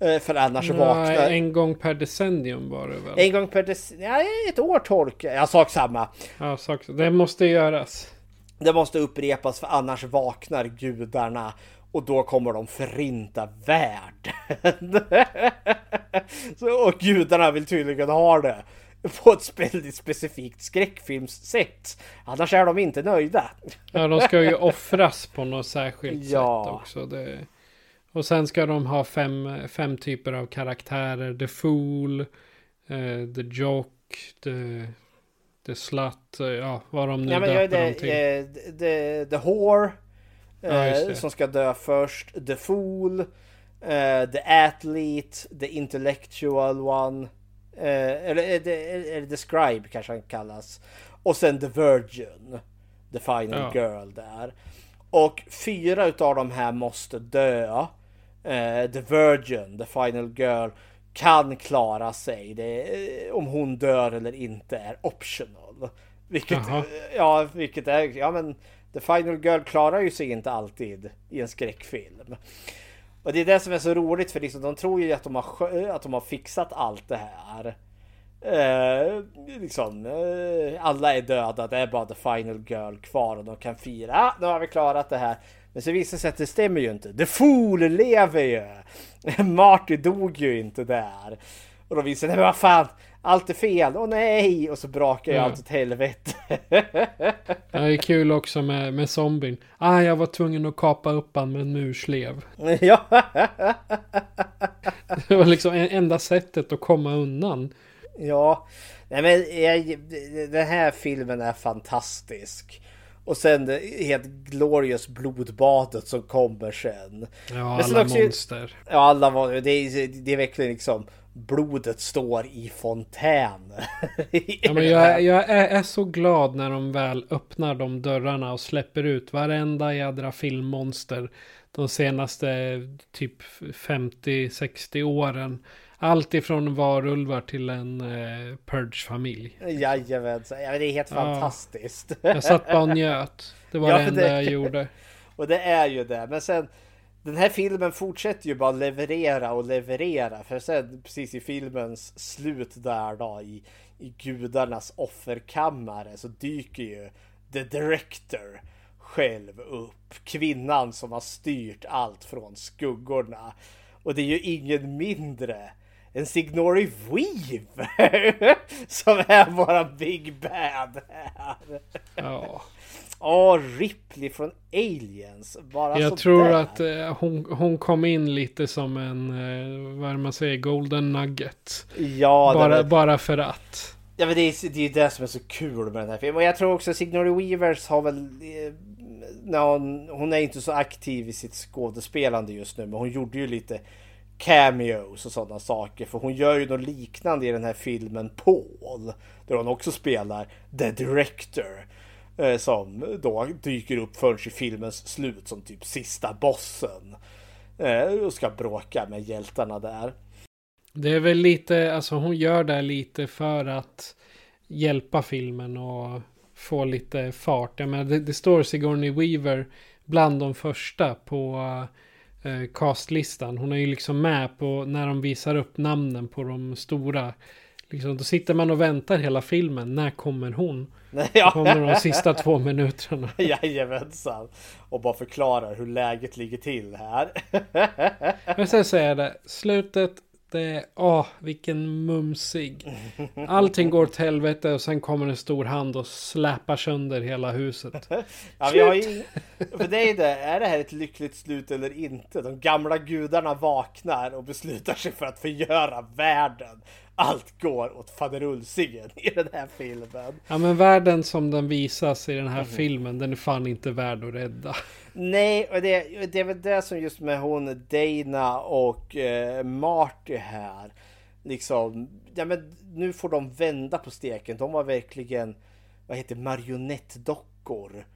Eh, För annars vaknar... Nej, en gång per decennium var det väl? En gång per decennium. Ja, ett år tolkar jag. sak samma. Ja, sak, det måste göras. Det måste upprepas för annars vaknar gudarna och då kommer de förinta världen. Så, och gudarna vill tydligen ha det på ett väldigt specifikt skräckfilmssätt. Annars är de inte nöjda. Ja, de ska ju offras på något särskilt Ja. sätt också. Det... Och sen ska de ha fem, fem typer av karaktärer. The Fool, eh, The Joke, The, the Slut, eh, ja vad de nu Ja, men döper det, dem till. eh, the, the Whore. Ja, just eh, det. som ska dö först. The Fool. eh, the Athlete. The Intellectual One. eh, eller, det, eller The Scribe kanske han kallas. Och sen The Virgin. The Final Ja. Girl där. Och fyra utav de här måste dö. Eh, the Virgin, The Final Girl, kan klara sig. Det, eh, om hon dör eller inte är optional. Vilket, Jaha. ja, vilket är, ja men The Final Girl klarar ju sig inte alltid i en skräckfilm. Och det är det som är så roligt för liksom, de tror ju att de har, skö- att de har fixat allt det här. Eh, liksom, eh, alla är döda, det är bara The Final Girl kvar och de kan fira. Ah, nu har vi klarat det här. Men så visar det sig att det stämmer ju inte. The Fool lever ju! Marty dog ju inte där. Och då visar det sig, vad fan, allt är fel, åh nej! Och så brakar ju Ja. allt åt helvete. Det är kul också med, med zombien. Ah, jag var tvungen att kapa upp han med en murslev. ja. Det var liksom en- enda sättet att komma undan. Ja, nej men jag, den här filmen är fantastisk. Och sen det helt glorious blodbadet som kommer sen. Ja, alla också- monster. Ja, alla var det. Är, det är verkligen liksom blodet står i fontän. Ja, men jag, jag är, är så glad när de väl öppnar de dörrarna och släpper ut varenda jädra filmmonster de senaste typ 50-60 åren. Allt ifrån varulvar till en eh, Purge-familj. Jajamensan, ja, men det är helt Ja. fantastiskt. Jag satt bara och njöt. Det var Ja, det enda det- jag gjorde. Och det är ju det. Men sen den här filmen fortsätter ju bara leverera och leverera. För sen precis i filmens slut där då i, i gudarnas offerkammare så dyker ju the director själv upp. Kvinnan som har styrt allt från skuggorna. Och det är ju ingen mindre än Signori Weave som är våra Big Bad här. Ja. Åh, Ripley från Aliens. Bara Jag tror där. att eh, hon, hon kom in lite som en, eh, vad är man säger, golden nugget. Ja, bara, var- bara för att. Ja men det är, det är det som är så kul med den här filmen. Och jag tror också Signori Weavers har väl... Eh, när hon, hon är inte så aktiv i sitt skådespelande just nu men hon gjorde ju lite cameos och sådana saker. För hon gör ju något liknande i den här filmen Paul. Där hon också spelar The Director. Eh, som då dyker upp först i filmens slut som typ sista bossen. Eh, och ska bråka med hjältarna där. Det är väl lite, alltså hon gör det lite för att hjälpa filmen och få lite fart. Jag menar, det, det står Sigourney Weaver bland de första på eh, castlistan. Hon är ju liksom med på när de visar upp namnen på de stora. Liksom, då sitter man och väntar hela filmen. När kommer hon? Ja. Kommer de sista två minuterna. Jajamensan. Och bara förklarar hur läget ligger till här. Men sen säger jag det, slutet, det är, åh, vilken mumsig. Allting går åt helvete och sen kommer en stor hand och släpar sönder hela huset. Ja, vi har ju, för är det, är det här ett lyckligt slut eller inte? De gamla gudarna vaknar och beslutar sig för att förgöra världen. Allt går åt faderulsingen i den här filmen. Ja men världen som den visas i den här filmen, den är fan inte värd att rädda. Nej, och det, det är väl det som just med hon Dana och eh, Marty här. Liksom, ja men nu får de vända på steken. De var verkligen, vad heter marionettdockor.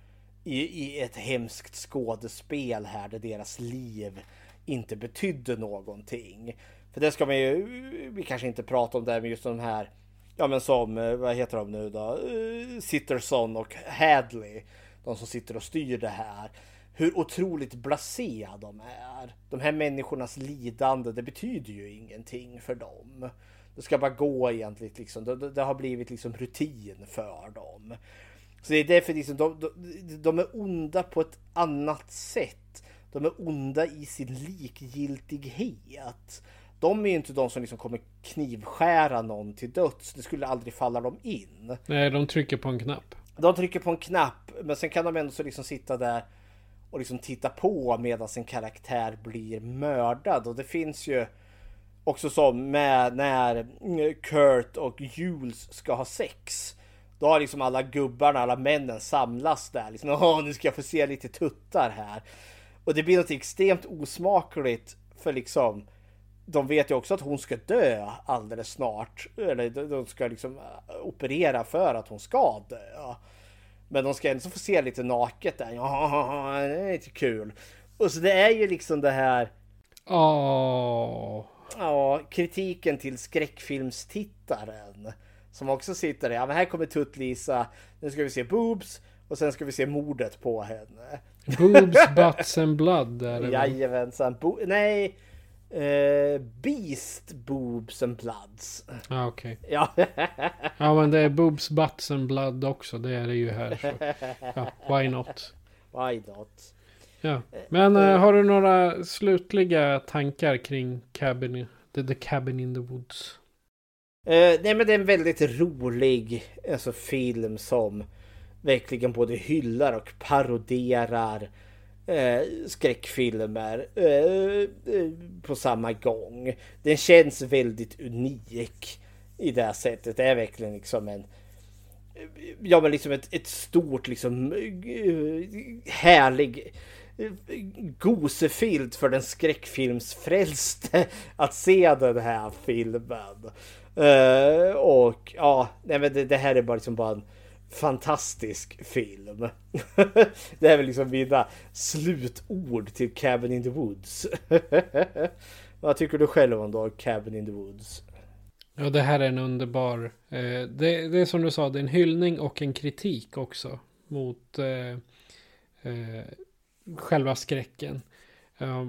I, I ett hemskt skådespel här där deras liv inte betydde någonting. För det ska man ju, vi kanske inte prata om det, men just de här, ja men som, eh, vad heter de nu då? Eh, Sitterson och Hadley. De som sitter och styr det här. Hur otroligt blasé de är. De här människornas lidande, det betyder ju ingenting för dem. Det ska bara gå egentligen liksom. Det, det, det har blivit liksom rutin för dem. Så det är därför liksom, de, de, de är onda på ett annat sätt. De är onda i sin likgiltighet. De är ju inte de som liksom kommer knivskära någon till döds. Det skulle aldrig falla dem in. Nej, de trycker på en knapp. De trycker på en knapp, men sen kan de ändå så liksom sitta där och liksom titta på medan sin karaktär blir mördad. Och det finns ju också som med när Kurt och Jules ska ha sex. Då har liksom alla gubbarna, alla männen samlas där. Liksom, Åh, nu ska jag få se lite tuttar här. Och det blir något extremt osmakligt för liksom de vet ju också att hon ska dö alldeles snart. Eller de- ska liksom eh, operera för att hon ska dö. Men de ska ändå få se lite naket där. Ja, det är lite kul. Och så det är ju liksom det här. Åh. Ja, kritiken till skräckfilmstittaren. Som också sitter där. Ja, men här kommer Tutt-Lisa. Nu ska vi se boobs. Och sen ska vi se mordet på henne. Boobs, butts and blood? Jajamensan. Bo- nej. Eh, Beast Boobs and Bloods. Ja, okej. Ja. Men det är boobs, butts and blood också. Det är det ju här. Så. Ja, why not? Why not? Ja. Men eh, har du några slutliga tankar kring cabin, the, the cabin in the woods? Eh, nej men det är en väldigt rolig alltså, film som verkligen både hyllar och paroderar eh, skräckfilmer eh, eh, på samma gång. Den känns väldigt unik i det här sättet. Det är verkligen liksom en Ja men liksom ett, ett stort liksom eh, härlig eh, gosefilt för den skräckfilmsfrälste att se den här filmen. Uh, och ja, nej men det, det här är bara liksom bara en fantastisk film. det är väl liksom mina slutord till Cabin in the Woods. Vad tycker du själv om då Cabin in the Woods? Ja, det här är en underbar... Eh, det, det är som du sa, det är en hyllning och en kritik också. Mot eh, eh, själva skräcken. Eh,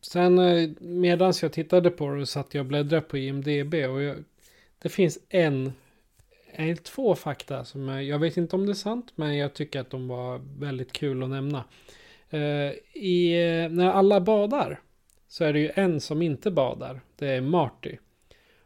sen eh, medan jag tittade på det satt jag och bläddrade på IMDB. Och jag, det finns en, är två fakta som jag, jag vet inte om det är sant. Men jag tycker att de var väldigt kul att nämna. Eh, i, eh, när alla badar så är det ju en som inte badar. Det är Marty.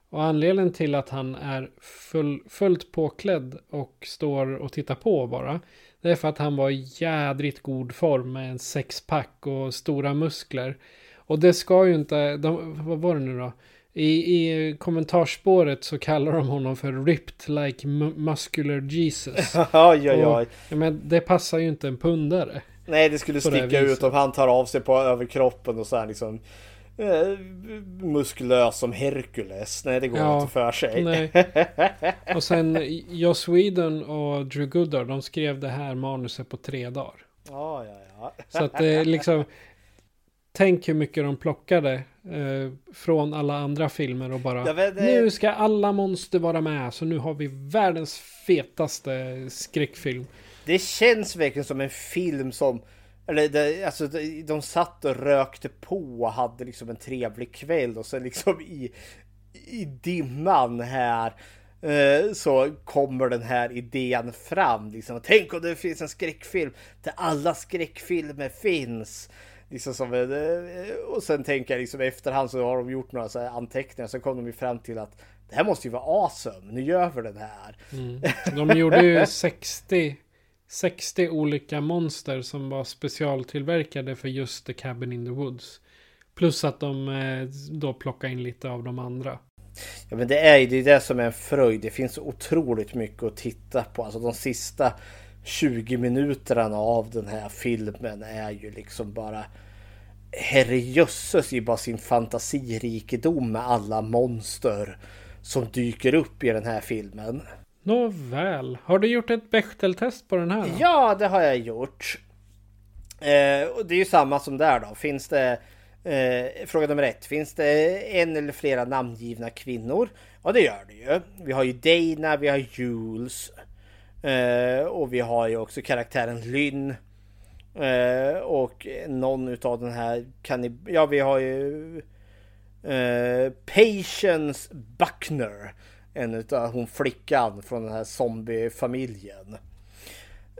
Och anledningen till att han är full, fullt påklädd och står och tittar på bara. Det är för att han var i jädrigt god form med en sexpack och stora muskler. Och det ska ju inte, de, vad var det nu då? I, I kommentarspåret så kallar de honom för ripped like mu- muscular Jesus. Oj, oj, oj. Och, men det passar ju inte en pundare. Nej, det skulle På det sticka ut om han tar av sig på överkroppen och så här liksom eh, muskulös som Hercules. Nej, det går Ja, inte för sig. nej. Och sen Joss Whedon och Drew Goddard, de skrev det här manuset på tre dagar. Ja, ja, ja. Så att det är liksom... Tänk hur mycket de plockade eh, från alla andra filmer och bara... Men det- Nu ska alla monster vara med, så nu har vi världens fetaste skräckfilm. Det känns verkligen som en film som eller det, alltså de, de satt och rökte på och hade liksom en trevlig kväll och sen liksom i, i dimman här eh, så kommer den här idén fram. Liksom. Tänk om det finns en skräckfilm där alla skräckfilmer finns. Liksom som en, eh, och sen tänker jag liksom efterhand så har de gjort några så här anteckningar så kom de ju fram till att det här måste ju vara awesome. Nu gör vi den här. Mm. De gjorde ju 60, 60 olika monster som var specialtillverkade för just The Cabin in the Woods. Plus att de eh, då plockade in lite av de andra. Ja men det är ju det, är det som är en fröjd. Det finns otroligt mycket att titta på. Alltså de sista 20 minuterna av den här filmen är ju liksom bara herrejösses i bara sin fantasirikedom med alla monster som dyker upp i den här filmen. Nåväl, har du gjort ett Bechteltest på den här? Då? Ja, det har jag gjort. Eh, och det är ju samma som där då. Finns det eh, Fråga nummer ett. Finns det en eller flera namngivna kvinnor? Ja, det gör det ju. Vi har ju Dana, vi har Jules. Eh, och vi har ju också karaktären Lynn. Eh, och någon utav den här kan ni, Ja, vi har ju eh, Patience Buckner. En utav hon flickan från den här zombiefamiljen.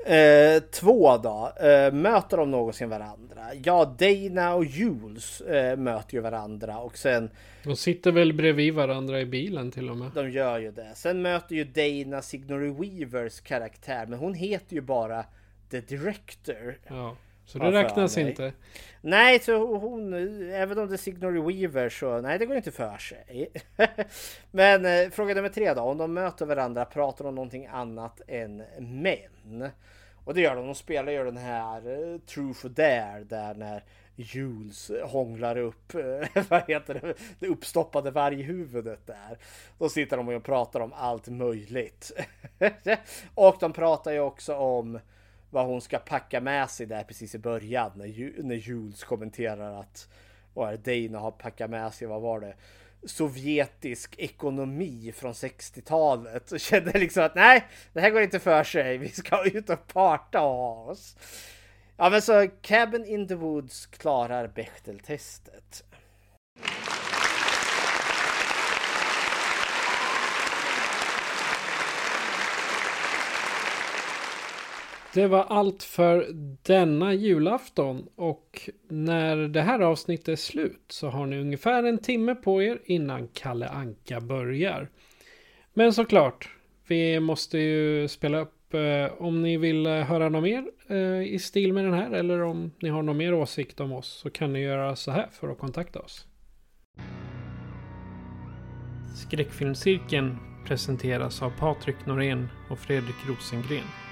Eh, två då. Eh, möter de någonsin varandra? Ja, Dana och Jules eh, möter ju varandra och sen De sitter väl bredvid varandra i bilen till och med. de gör ju det. Sen möter ju Dana Sigourney Weavers karaktär, men hon heter ju bara The Director. Ja, så det räknas mig. inte. Nej, så hon, även om det är Sigourney Weaver så nej, det går inte för sig. Men eh, fråga nummer tre då. Om de möter varandra, pratar de om någonting annat än män? Och det gör de. De spelar ju den här eh, Truth or Dare där när Jules hånglar upp, eh, vad heter det, det uppstoppade varghuvudet där. Då sitter de och pratar om allt möjligt. och de pratar ju också om vad hon ska packa med sig där precis i början när, när Jules kommenterar att vad är det, Dana har packat med sig, vad var det? Sovjetisk ekonomi från 60-talet och kände liksom att nej, det här går inte för sig. Vi ska ut och parta och ha oss. Ja, men så Cabin in the Woods klarar Bechteltestet. testet Det var allt för denna julafton och när det här avsnittet är slut så har ni ungefär en timme på er innan Kalle Anka börjar. Men såklart, vi måste ju spela upp eh, om ni vill eh, höra något mer eh, i stil med den här eller om ni har någon mer åsikt om oss så kan ni göra så här för att kontakta oss. Skräckfilmscirkeln presenteras av Patrik Norén och Fredrik Rosengren.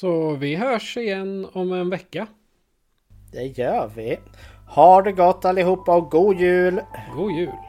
Så vi hörs igen om en vecka. Det gör vi. Ha det gott allihopa och god jul! God jul!